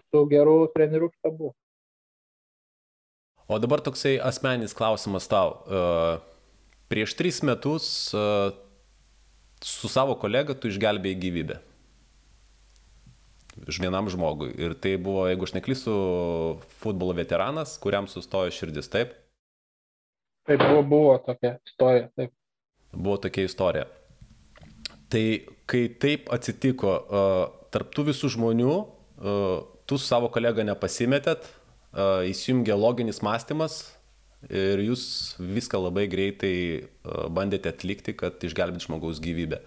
B: su geru trenerių štabu.
A: O dabar toksai asmeninis klausimas tau. E, prieš tris metus e, su savo kolega tu išgelbėjai gyvybę. Vienam žmogui. Ir tai buvo, jeigu aš neklystu, futbolo veteranas, kuriam sustojo širdis, taip?
B: Taip, buvo, buvo tokia istorija, taip
A: buvo tokia istorija. Tai kai taip atsitiko, tarptų visų žmonių, tu su savo kolega nepasimetėt, įsijungė loginis mąstymas ir jūs viską labai greitai bandėte atlikti, kad išgelbėt žmogaus gyvybę.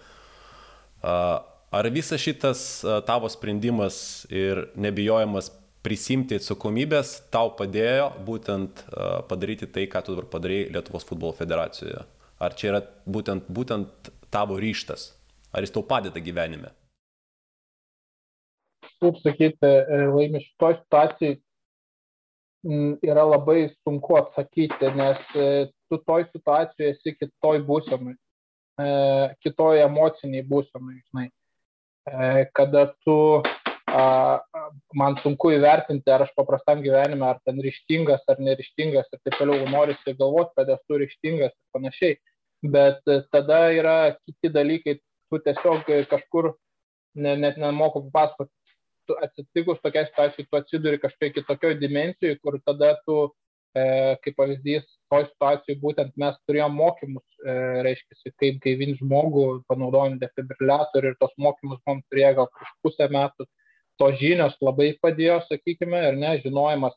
A: Ar visas šitas tavo sprendimas ir nebijojimas prisimti atsakomybės tau padėjo būtent padaryti tai, ką tu dabar padarai Lietuvos futbolo federacijoje? Ar čia yra būtent, būtent tavo ryštas? Ar jis tau padeda gyvenime?
B: Kaip sakyti, e, laimi šitoj situacijai yra labai sunku atsakyti, nes e, tu toj situacijoje esi kitoj būsenai, e, kitoj emociniai būsenai, žinai. Kada tu, man sunku įvertinti, ar aš paprastam gyvenime, ar ten ryštingas, ar neryštingas ir taip toliau, norisi galvoti, kad esu ryštingas ir panašiai bet e, tada yra kiti dalykai, tu tiesiog e, kažkur ne, net nemoku papasakoti, tu atsitikus tokia situacija, tu atsiduri kažkokiai kitokioj dimensijoje, kur tada tu, e, kaip pavyzdys, toj situacijai būtent mes turėjom mokymus, e, reiškia, kaip gaivinti žmogų, panaudojant defibriliatorių ir tos mokymus mums turėjo gal prieš pusę metų. Tos žinios labai padėjo, sakykime, ir ne, žinojimas,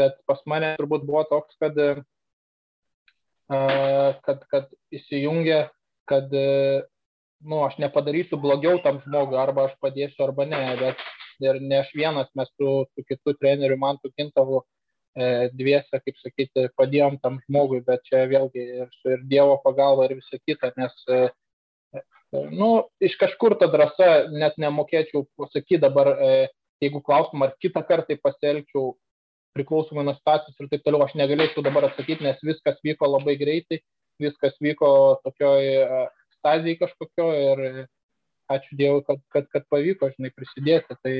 B: bet pas mane turbūt buvo toks, kad kad, kad įsijungia, kad nu, aš nepadarysiu blogiau tam žmogui, arba aš padėsiu, arba ne. Bet ir ne aš vienas, mes su, su kitu treneriu Mantu Kintavu e, dviese, kaip sakyti, padėjom tam žmogui, bet čia vėlgi ir, ir Dievo pagalba ir visa kita, nes e, nu, iš kažkur ta drąsa net nemokėčiau pasakyti dabar, e, jeigu klausim, ar kitą kartą pasielgčiau priklausomai nuo situacijos ir taip toliau, aš negalėčiau dabar atsakyti, nes viskas vyko labai greitai, viskas vyko tokioj e, stadijai kažkokio ir ačiū Dievui, kad, kad, kad pavyko, žinai, prisidėti. Tai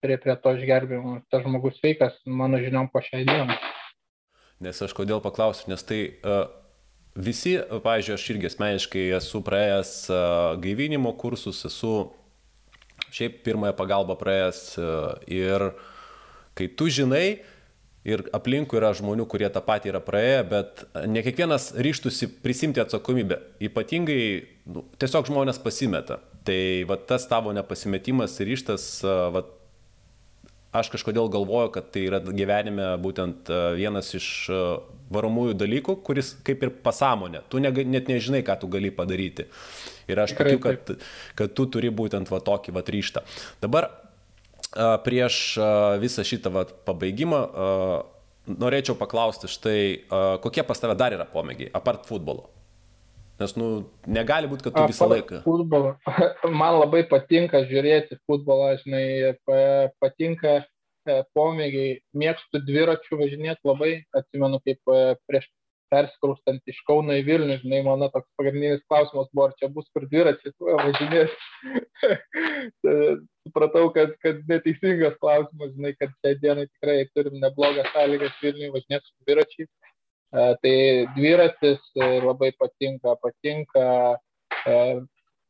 B: prie, prie to išgelbėjimo tas žmogus sveikas, mano žiniom, po šiai dienai.
A: Nes aš kodėl paklausiu, nes tai uh, visi, pavyzdžiui, aš irgi asmeniškai esu praėjęs uh, gaivinimo kursus, esu šiaip pirmąją pagalbą praėjęs uh, ir uh, kai tu žinai ir aplinkui yra žmonių, kurie tą patį yra praėję, bet ne kiekvienas ryštusi prisimti atsakomybę. Ypatingai nu, tiesiog žmonės pasimeta. Tai va, tas tavo nepasimetimas ir ryštas, va, aš kažkodėl galvoju, kad tai yra gyvenime būtent vienas iš varomųjų dalykų, kuris kaip ir pasąmonė. Tu ne, net nežinai, ką tu gali padaryti. Ir aš tikiu, kad, kad tu turi būtent va tokį va ryštą. Dabar prieš visą šitą vat, pabaigimą norėčiau paklausti štai, kokie pas tave dar yra pomėgiai, apart futbolo? Nes, nu, negali būti, kad tu visą laiką.
B: Futbolo. Man labai patinka žiūrėti futbolą, žinai, patinka e, pomėgiai, mėgstu dviračių važinėti labai, atsimenu, kaip e, prieš perskrustant iš Kauno į Vilnių, žinai, mano toks pagrindinis klausimas buvo, ar čia bus kur dviračiai važinės. Supratau, kad, kad neteisingas klausimas, žinai, kad šią dieną tikrai turim neblogas sąlygas Vilniui važinėti su dviračiais. E, tai dviratis labai patinka, patinka, e,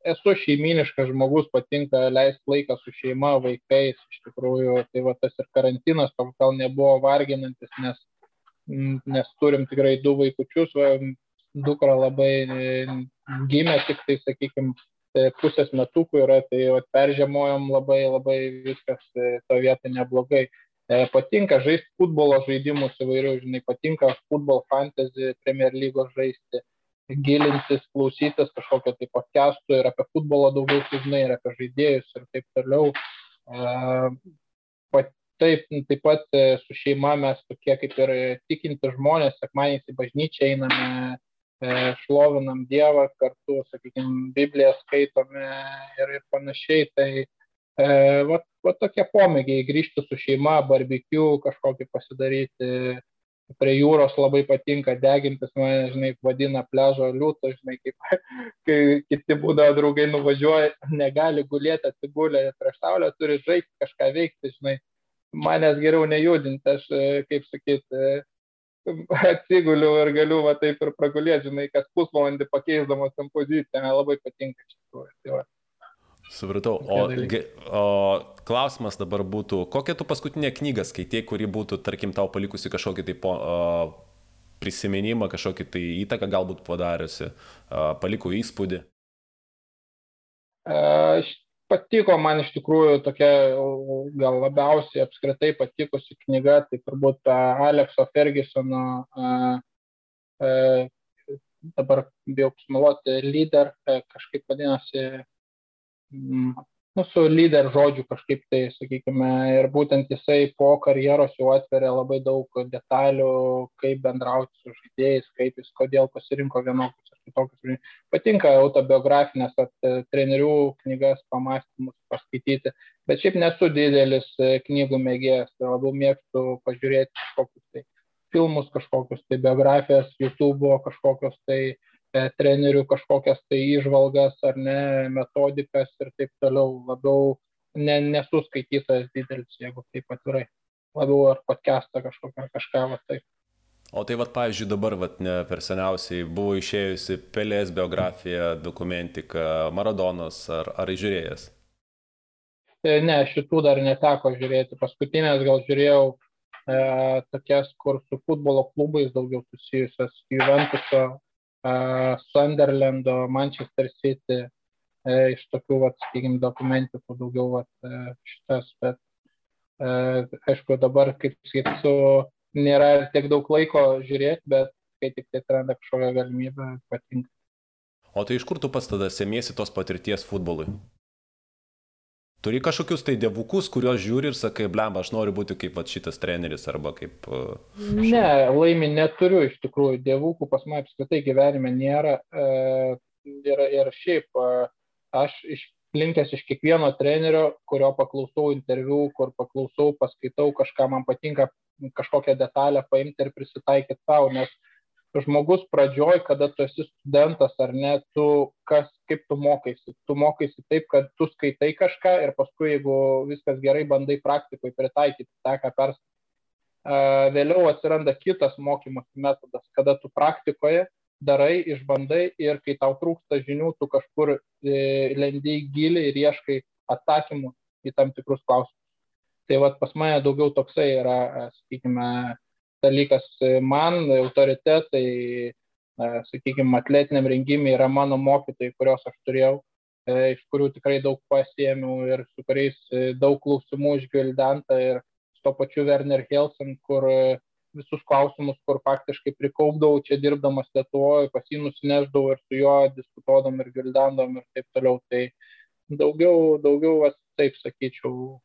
B: esu šeiminiškas žmogus, patinka leisti laiką su šeima, vaikais, iš tikrųjų, tai va tas ir karantinas toks gal nebuvo varginantis, nes nes turim tikrai du vaikučius, va, dukra labai e, gimė tik tai, sakykime, pusės metukų yra, tai va, peržiemojom labai, labai viskas e, to vietą neblogai. E, patinka žaisti futbolo žaidimus įvairių, žinai, patinka futbol fantasy, Premier lygos žaisti. gilintis, klausytis kažkokio tai podcastų ir apie futbolą daugiau sužinai, ir apie žaidėjus ir taip toliau. Pat, taip, taip pat su šeima mes tokie kaip ir tikinti žmonės, sekmaniais į bažnyčią einame, šlovinam Dievą kartu, sakykime, Bibliją skaitome ir, ir panašiai. Tai e, va, va tokie pomėgiai grįžti su šeima, barbekiu kažkokį pasidaryti, prie jūros labai patinka degintis, mane, žinai, vadina pležo liūtų, žinai, kaip kai kiti būdavo draugai nuvažiuoja, negali gulėti, atsigulę prieš saulę, turi žaisti, kažką veikti, žinai, manęs geriau nejudinti, aš, kaip sakyti, atsiguliu ir galiu va taip ir pragulėti, žinai, kas pusvalandį pakeisdamas tam poziciją, man labai patinka iš tikrųjų. Tai va.
A: Supratau. O, o klausimas dabar būtų, kokią tu paskutinę knygą skaitėjai, kuri būtų, tarkim, tau palikusi kažkokį tai po, uh, prisiminimą, kažkokį tai įtaką galbūt padariusi, uh, paliko įspūdį?
B: Uh, patiko man iš tikrųjų tokia gal labiausiai apskritai patikusi knyga, tai turbūt Alekso Fergusono, dabar bijau sumeluoti, lyder, kažkaip vadinasi, nu, su lyder žodžiu kažkaip tai, sakykime, ir būtent jisai po karjeros jau atveria labai daug detalių, kaip bendrauti su žaidėjais, kaip jis, kodėl pasirinko vienokius ar kitokius. Patinka autobiografinės at, trenerių knygas, pamastymus paskaityti, bet šiaip nesu didelis e, knygų mėgėjas, tai labiau mėgstu pažiūrėti kažkokius tai filmus, kažkokius tai biografijas, YouTube kažkokios tai uh, E, trenerių kažkokias tai išvalgas ar ne, metodikas ir taip toliau. Labiau ne, nesu skaitytojas didelis, jeigu taip atvirai. Labiau ar podcastą kažkokią ar kažką va taip.
A: O tai vad, pavyzdžiui, dabar, vat, ne per seniausiai buvo išėjusi Pelės biografija, dokumentika, Maradonas, ar, ar žiūrėjęs?
B: E, ne, šitų dar neteko žiūrėti. Paskutinės gal žiūrėjau e, tokias, kur su futbolo klubais daugiau susijusias, Juventuso Sunderlando, Manchester City, e, iš tokių, vat, sakykime, dokumentikų daugiau vat, e, šitas, bet e, aišku, dabar, kaip sakytų, nėra tiek daug laiko žiūrėti, bet kai tik tai atsiranda kažkokia galimybė, patinka.
A: O tai iš kur tu pats tada semiesi tos patirties futbolui? Turi kažkokius tai dievukus, kuriuos žiūri ir sakai, blemba, aš noriu būti kaip va, šitas treneris arba kaip... Uh,
B: ne, laimi neturiu iš tikrųjų, dievukų pas mane apskritai gyvenime nėra. E, ir, ir šiaip e, aš iš, linkęs iš kiekvieno trenerio, kurio paklausau interviu, kur paklausau, paskaitau kažką, man patinka kažkokią detalę paimti ir prisitaikyti savo, nes žmogus pradžioj, kada tu esi studentas ar ne, tu kas, kaip tu mokaisi. Tu mokaisi taip, kad tu skaitai kažką ir paskui, jeigu viskas gerai, bandai praktikoje pritaikyti tą, ką perskaitai. Vėliau atsiranda kitas mokymosi metodas, kada tu praktikoje darai, išbandai ir kai tau trūksta žinių, tu kažkur e, lendi giliai ir ieškai atsakymų į tam tikrus klausimus. Tai vad pas mane daugiau toksai yra, sakykime, dalykas man, autoritetai, sakykime, atletiniam rengimui yra mano mokytojai, kuriuos aš turėjau, e, iš kurių tikrai daug pasiemiau ir su kuriais e, daug klausimų išgvildenta ir su to pačiu Werner Helsen, kur e, visus klausimus, kur faktiškai prikaupdavau čia dirbdamas Lietuvoje, pas jį nusineždavau ir su juo diskutuodam ir gvildendam ir taip toliau. Tai daugiau, daugiau, taip sakyčiau,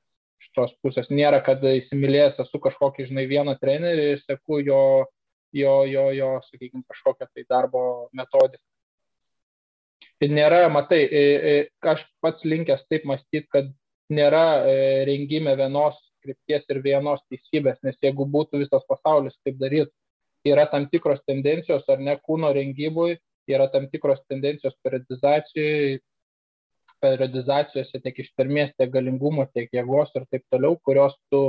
B: tos pusės. Nėra, kad įsimylėjęs esu kažkokį, žinai, vieną trenerį ir seku jo, jo, jo, jo sakykime, kažkokią tai darbo metodiką. Ir nėra, matai, aš pats linkęs taip mąstyti, kad nėra rengime vienos krypties ir vienos teisybės, nes jeigu būtų visas pasaulis taip darytų, yra tam tikros tendencijos ar ne kūno rengybui, yra tam tikros tendencijos periodizacijai, periodizacijose tiek ištvermės, tiek galingumo, tiek jėgos ir taip toliau, kurios tu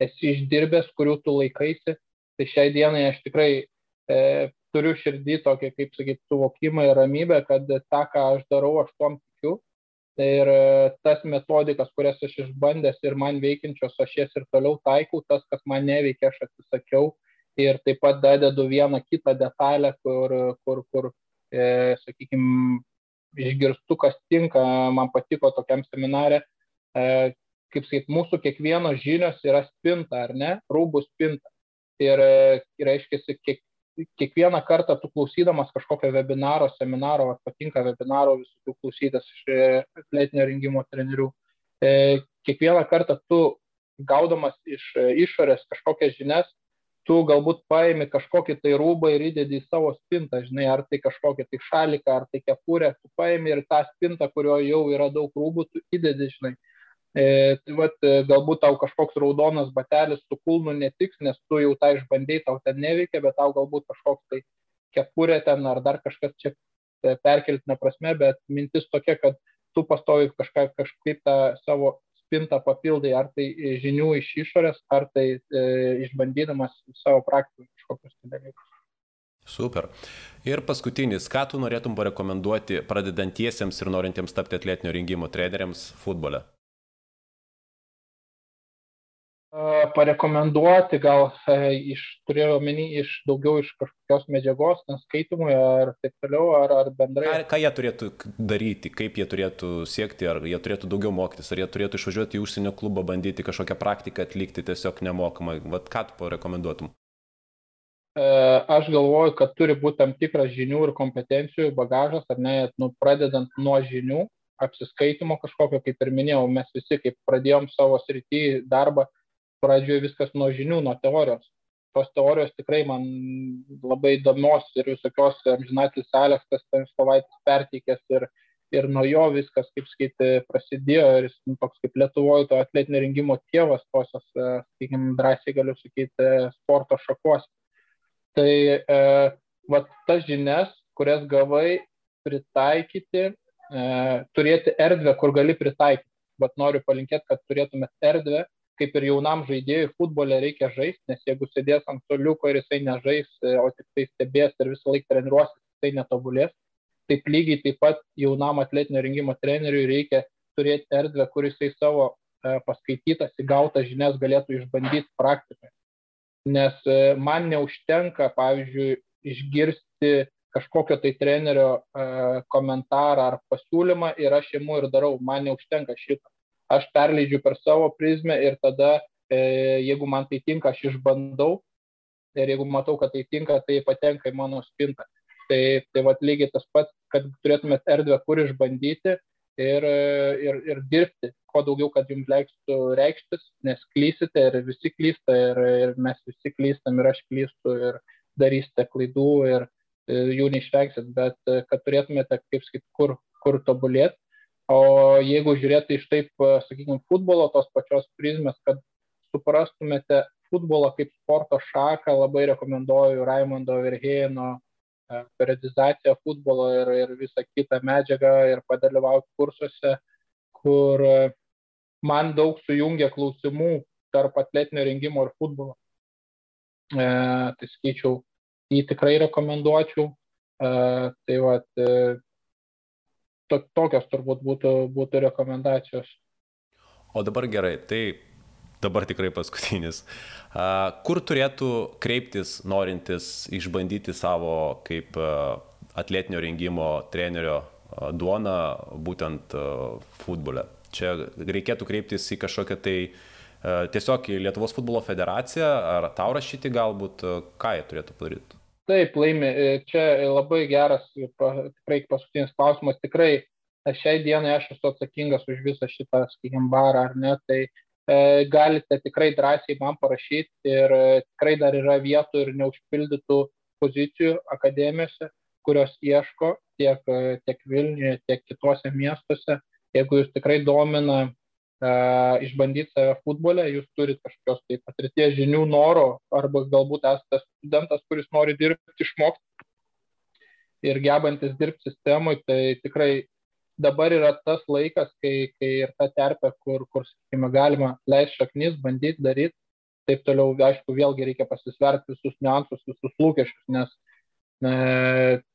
B: esi išdirbęs, kurių tu laikaisi. Tai šiai dienai aš tikrai e, turiu širdį tokį, kaip sakyti, suvokimą ir ramybę, kad tą, ką aš darau, aš tom tikiu. Ir e, tas metodikas, kurias aš išbandęs ir man veikiančios, aš jas ir toliau taikau, tas, kas man neveikia, aš atsisakiau. Ir taip pat dadedu vieną kitą detalę, kur, kur, kur e, sakykime, išgirstu, kas tinka, man patiko tokiam seminarė, e, kaip sakyt, mūsų kiekvieno žinios yra spinta, ar ne, rūbų spinta. Ir e, reiškia, kiek, kiekvieną kartą tu klausydamas kažkokio webinaro, seminaro, ar patinka webinaro visų klausytas iš e, atletinio rengimo trenerių, kiekvieną kartą tu gaudamas iš išorės kažkokias žinias, tu galbūt paimi kažkokį tai rūbą ir įdedi į savo spintą, žinai, ar tai kažkokią tai šaliką, ar tai kepurę, tu paimi ir tą spintą, kurio jau yra daug rūbų, tu įdedi, žinai. E, tai vat, e, galbūt tau kažkoks raudonas batelis su kulnu netiks, nes tu jau tą išbandėjai, tau ten neveikia, bet tau galbūt kažkoks tai kepurė ten ar dar kažkas čia e, perkeltinė prasme, bet mintis tokia, kad tu pastovi kažką, kažkaip tą savo spintą papildai, ar tai žinių iš išorės, ar tai e, išbandydamas savo praktiką kažkokius tai dalykus.
A: Super. Ir paskutinis, ką tu norėtum parekomenduoti pradedantiesiems ir norintiems tapti atletinio rengimo treneriams futbole?
B: Parekomenduoti, gal e, iš, turėjau omeny iš daugiau iš kažkokios medžiagos, skaitimui ar taip toliau, ar, ar bendrai.
A: Ką, ką jie turėtų daryti, kaip jie turėtų siekti, ar jie turėtų daugiau mokytis, ar jie turėtų išvažiuoti į užsienio klubą, bandyti kažkokią praktiką atlikti tiesiog nemokamai. Vat ką tu parekomenduotum?
B: E, aš galvoju, kad turi būti tam tikras žinių ir kompetencijų bagažas, ar ne, nu, pradedant nuo žinių, apsiskaitimo kažkokio, kaip ir minėjau, mes visi, kaip pradėjom savo srity darbą, pradžioje viskas nuo žinių, nuo teorijos. Tos teorijos tikrai man labai įdomios ir visokios amžinatis Aleksas Stanislavaitis perteikęs ir, ir nuo jo viskas, kaip skaitė, prasidėjo ir jis toks kaip Lietuvoje to atletinio rengimo tėvas tosios, e, sakykime, drąsiai galiu sakyti, sporto šakos. Tai e, va tas žinias, kurias gavai pritaikyti, e, turėti erdvę, kur gali pritaikyti. Bet noriu palinkėti, kad turėtumėt erdvę, kaip ir jaunam žaidėjui futbole reikia žaisti, nes jeigu sėdės ant soliuko ir jisai nežais, e, o tik tai stebės ir visą laiką treniruosis, tai netobulės. Taip lygiai taip pat jaunam atletinio rengimo treneriui reikia turėti erdvę, kur jisai savo e, paskaitytas, įgautas žinias galėtų išbandyti praktikoje. Nes e, man neužtenka, pavyzdžiui, išgirsti kažkokio tai trenerio komentarą ar pasiūlymą ir aš imu ir darau, man neužtenka šito aš perleidžiu per savo prizmę ir tada, e, jeigu man tai tinka, aš išbandau. Ir jeigu matau, kad tai tinka, tai patenka į mano spintą. Tai, tai vad lygiai tas pats, kad turėtumėt erdvę, kur išbandyti ir, ir, ir dirbti, kuo daugiau, kad jums leistų reikštis, nes klysite ir visi klysta ir, ir mes visi klystam ir aš klystu ir darysite klaidų ir, ir jų neišvengsit, bet kad turėtumėte, kaip sakyti, kur, kur tobulėti O jeigu žiūrėti iš taip, sakykime, futbolo tos pačios prizmės, kad suprastumėte futbolą kaip sporto šaką, labai rekomenduoju Raimondo Verheino e, periodizaciją futbolo ir, ir visą kitą medžiagą ir padalyvauti kursuose, kur e, man daug sujungia klausimų tarp atletinio rengimo ir futbolo. E, tai skaičiau, jį tikrai rekomenduočiau. E, tai vat, e, to, tokios turbūt būtų, būtų rekomendacijos.
A: O dabar gerai, tai dabar tikrai paskutinis. Kur turėtų kreiptis norintis išbandyti savo kaip atletinio rengimo trenerio duoną būtent futbole? Čia reikėtų kreiptis į kažkokią tai tiesiog į Lietuvos futbolo federaciją ar tau rašyti galbūt, ką jie turėtų padaryti?
B: Taip, laimi, e, čia labai geras, tikrai paskutinis klausimas, tikrai e, šiai dienai aš esu atsakingas už visą šitą, sakykime, barą ar ne, tai e, galite tikrai drąsiai man parašyti ir e, tikrai dar yra vietų ir neužpildytų pozicijų akademijose, kurios ieško tiek, e, tiek Vilniuje, tiek kitose miestuose. Jeigu jūs tikrai domina išbandyti save futbole, jūs turite kažkokios tai patirties žinių, noro, arba galbūt esate studentas, kuris nori dirbti, išmokti ir gebantis dirbti sistemui, tai tikrai dabar yra tas laikas, kai, kai ir ta terpė, kur, kur sakykime, galima leisti šaknis, bandyti daryti, taip toliau, aišku, vėlgi reikia pasisverti visus niuansus, visus lūkesčius, nes ne,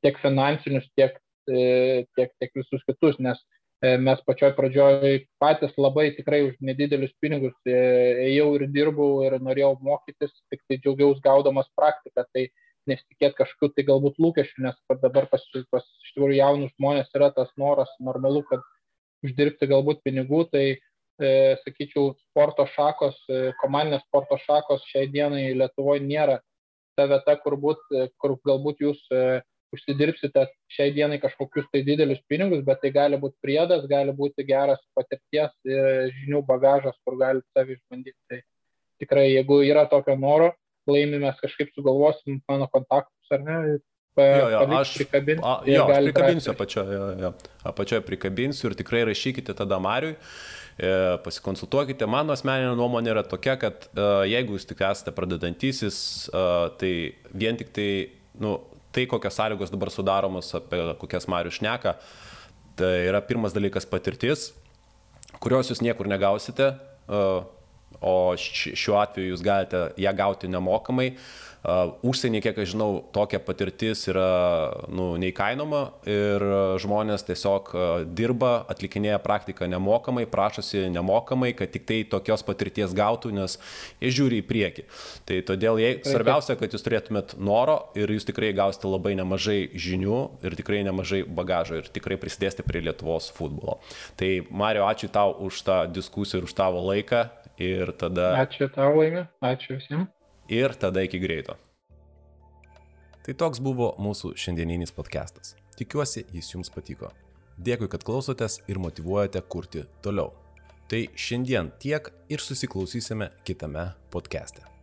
B: tiek finansinius, tiek, e, tiek, tiek visus kitus, nes E, mes pačioj pradžioj patys labai tikrai už nedidelius pinigus e, ėjau ir dirbau ir norėjau mokytis, tik tai džiaugiausi gaudamas praktiką, tai nesitikėt kažkokių tai galbūt lūkesčių, nes dabar pas, pas iš tikrųjų jaunus žmonės yra tas noras normalu, kad uždirbti galbūt pinigų, tai e, sakyčiau, sporto šakos, e, komandinės sporto šakos šiai dienai Lietuvoje nėra ta vieta, kur, būt, kur galbūt jūs uh, užsidirbsite šiai dienai kažkokius tai didelius pinigus, bet tai gali būti priedas, gali būti geras patirties ir žinių bagažas, kur galite savį išbandyti. Tai tikrai, jeigu yra tokio noro, laimimės kažkaip sugalvosim mano kontaktus ar ne,
A: Jo, jo, aš, prikabinsiu. A, jo, aš prikabinsiu apačioje, apačioje prikabinsiu ir tikrai rašykite tada Mariui, e, pasikonsultuokite. Mano asmeninė nuomonė yra tokia, kad e, jeigu jūs tik esate pradedantysis, e, tai vien tik tai, nu, tai kokios sąlygos dabar sudaromos, apie kokias Marius šneka, tai yra pirmas dalykas patirtis, kurios jūs niekur negausite. O šiuo atveju jūs galite ją gauti nemokamai. Užsienį, kiek aš žinau, tokia patirtis yra nu, neįkainoma ir žmonės tiesiog dirba, atlikinėja praktiką nemokamai, prašosi nemokamai, kad tik tai tokios patirties gautų, nes jie žiūri į priekį. Tai todėl jei, svarbiausia, kad jūs turėtumėt noro ir jūs tikrai gausite labai nemažai žinių ir tikrai nemažai bagažo ir tikrai prisidėsite prie Lietuvos futbolo. Tai Mario, ačiū tau už tą diskusiją ir už tavo laiką. Ir tada...
B: Ačiū tau, laimė. Ačiū visiems
A: ir tada iki greito. Tai toks buvo mūsų šiandieninis podcastas. Tikiuosi, jis jums patiko. Dėkui, kad klausotės ir motivuojate kurti toliau. Tai šiandien tiek ir susiklausysime kitame podcast'e.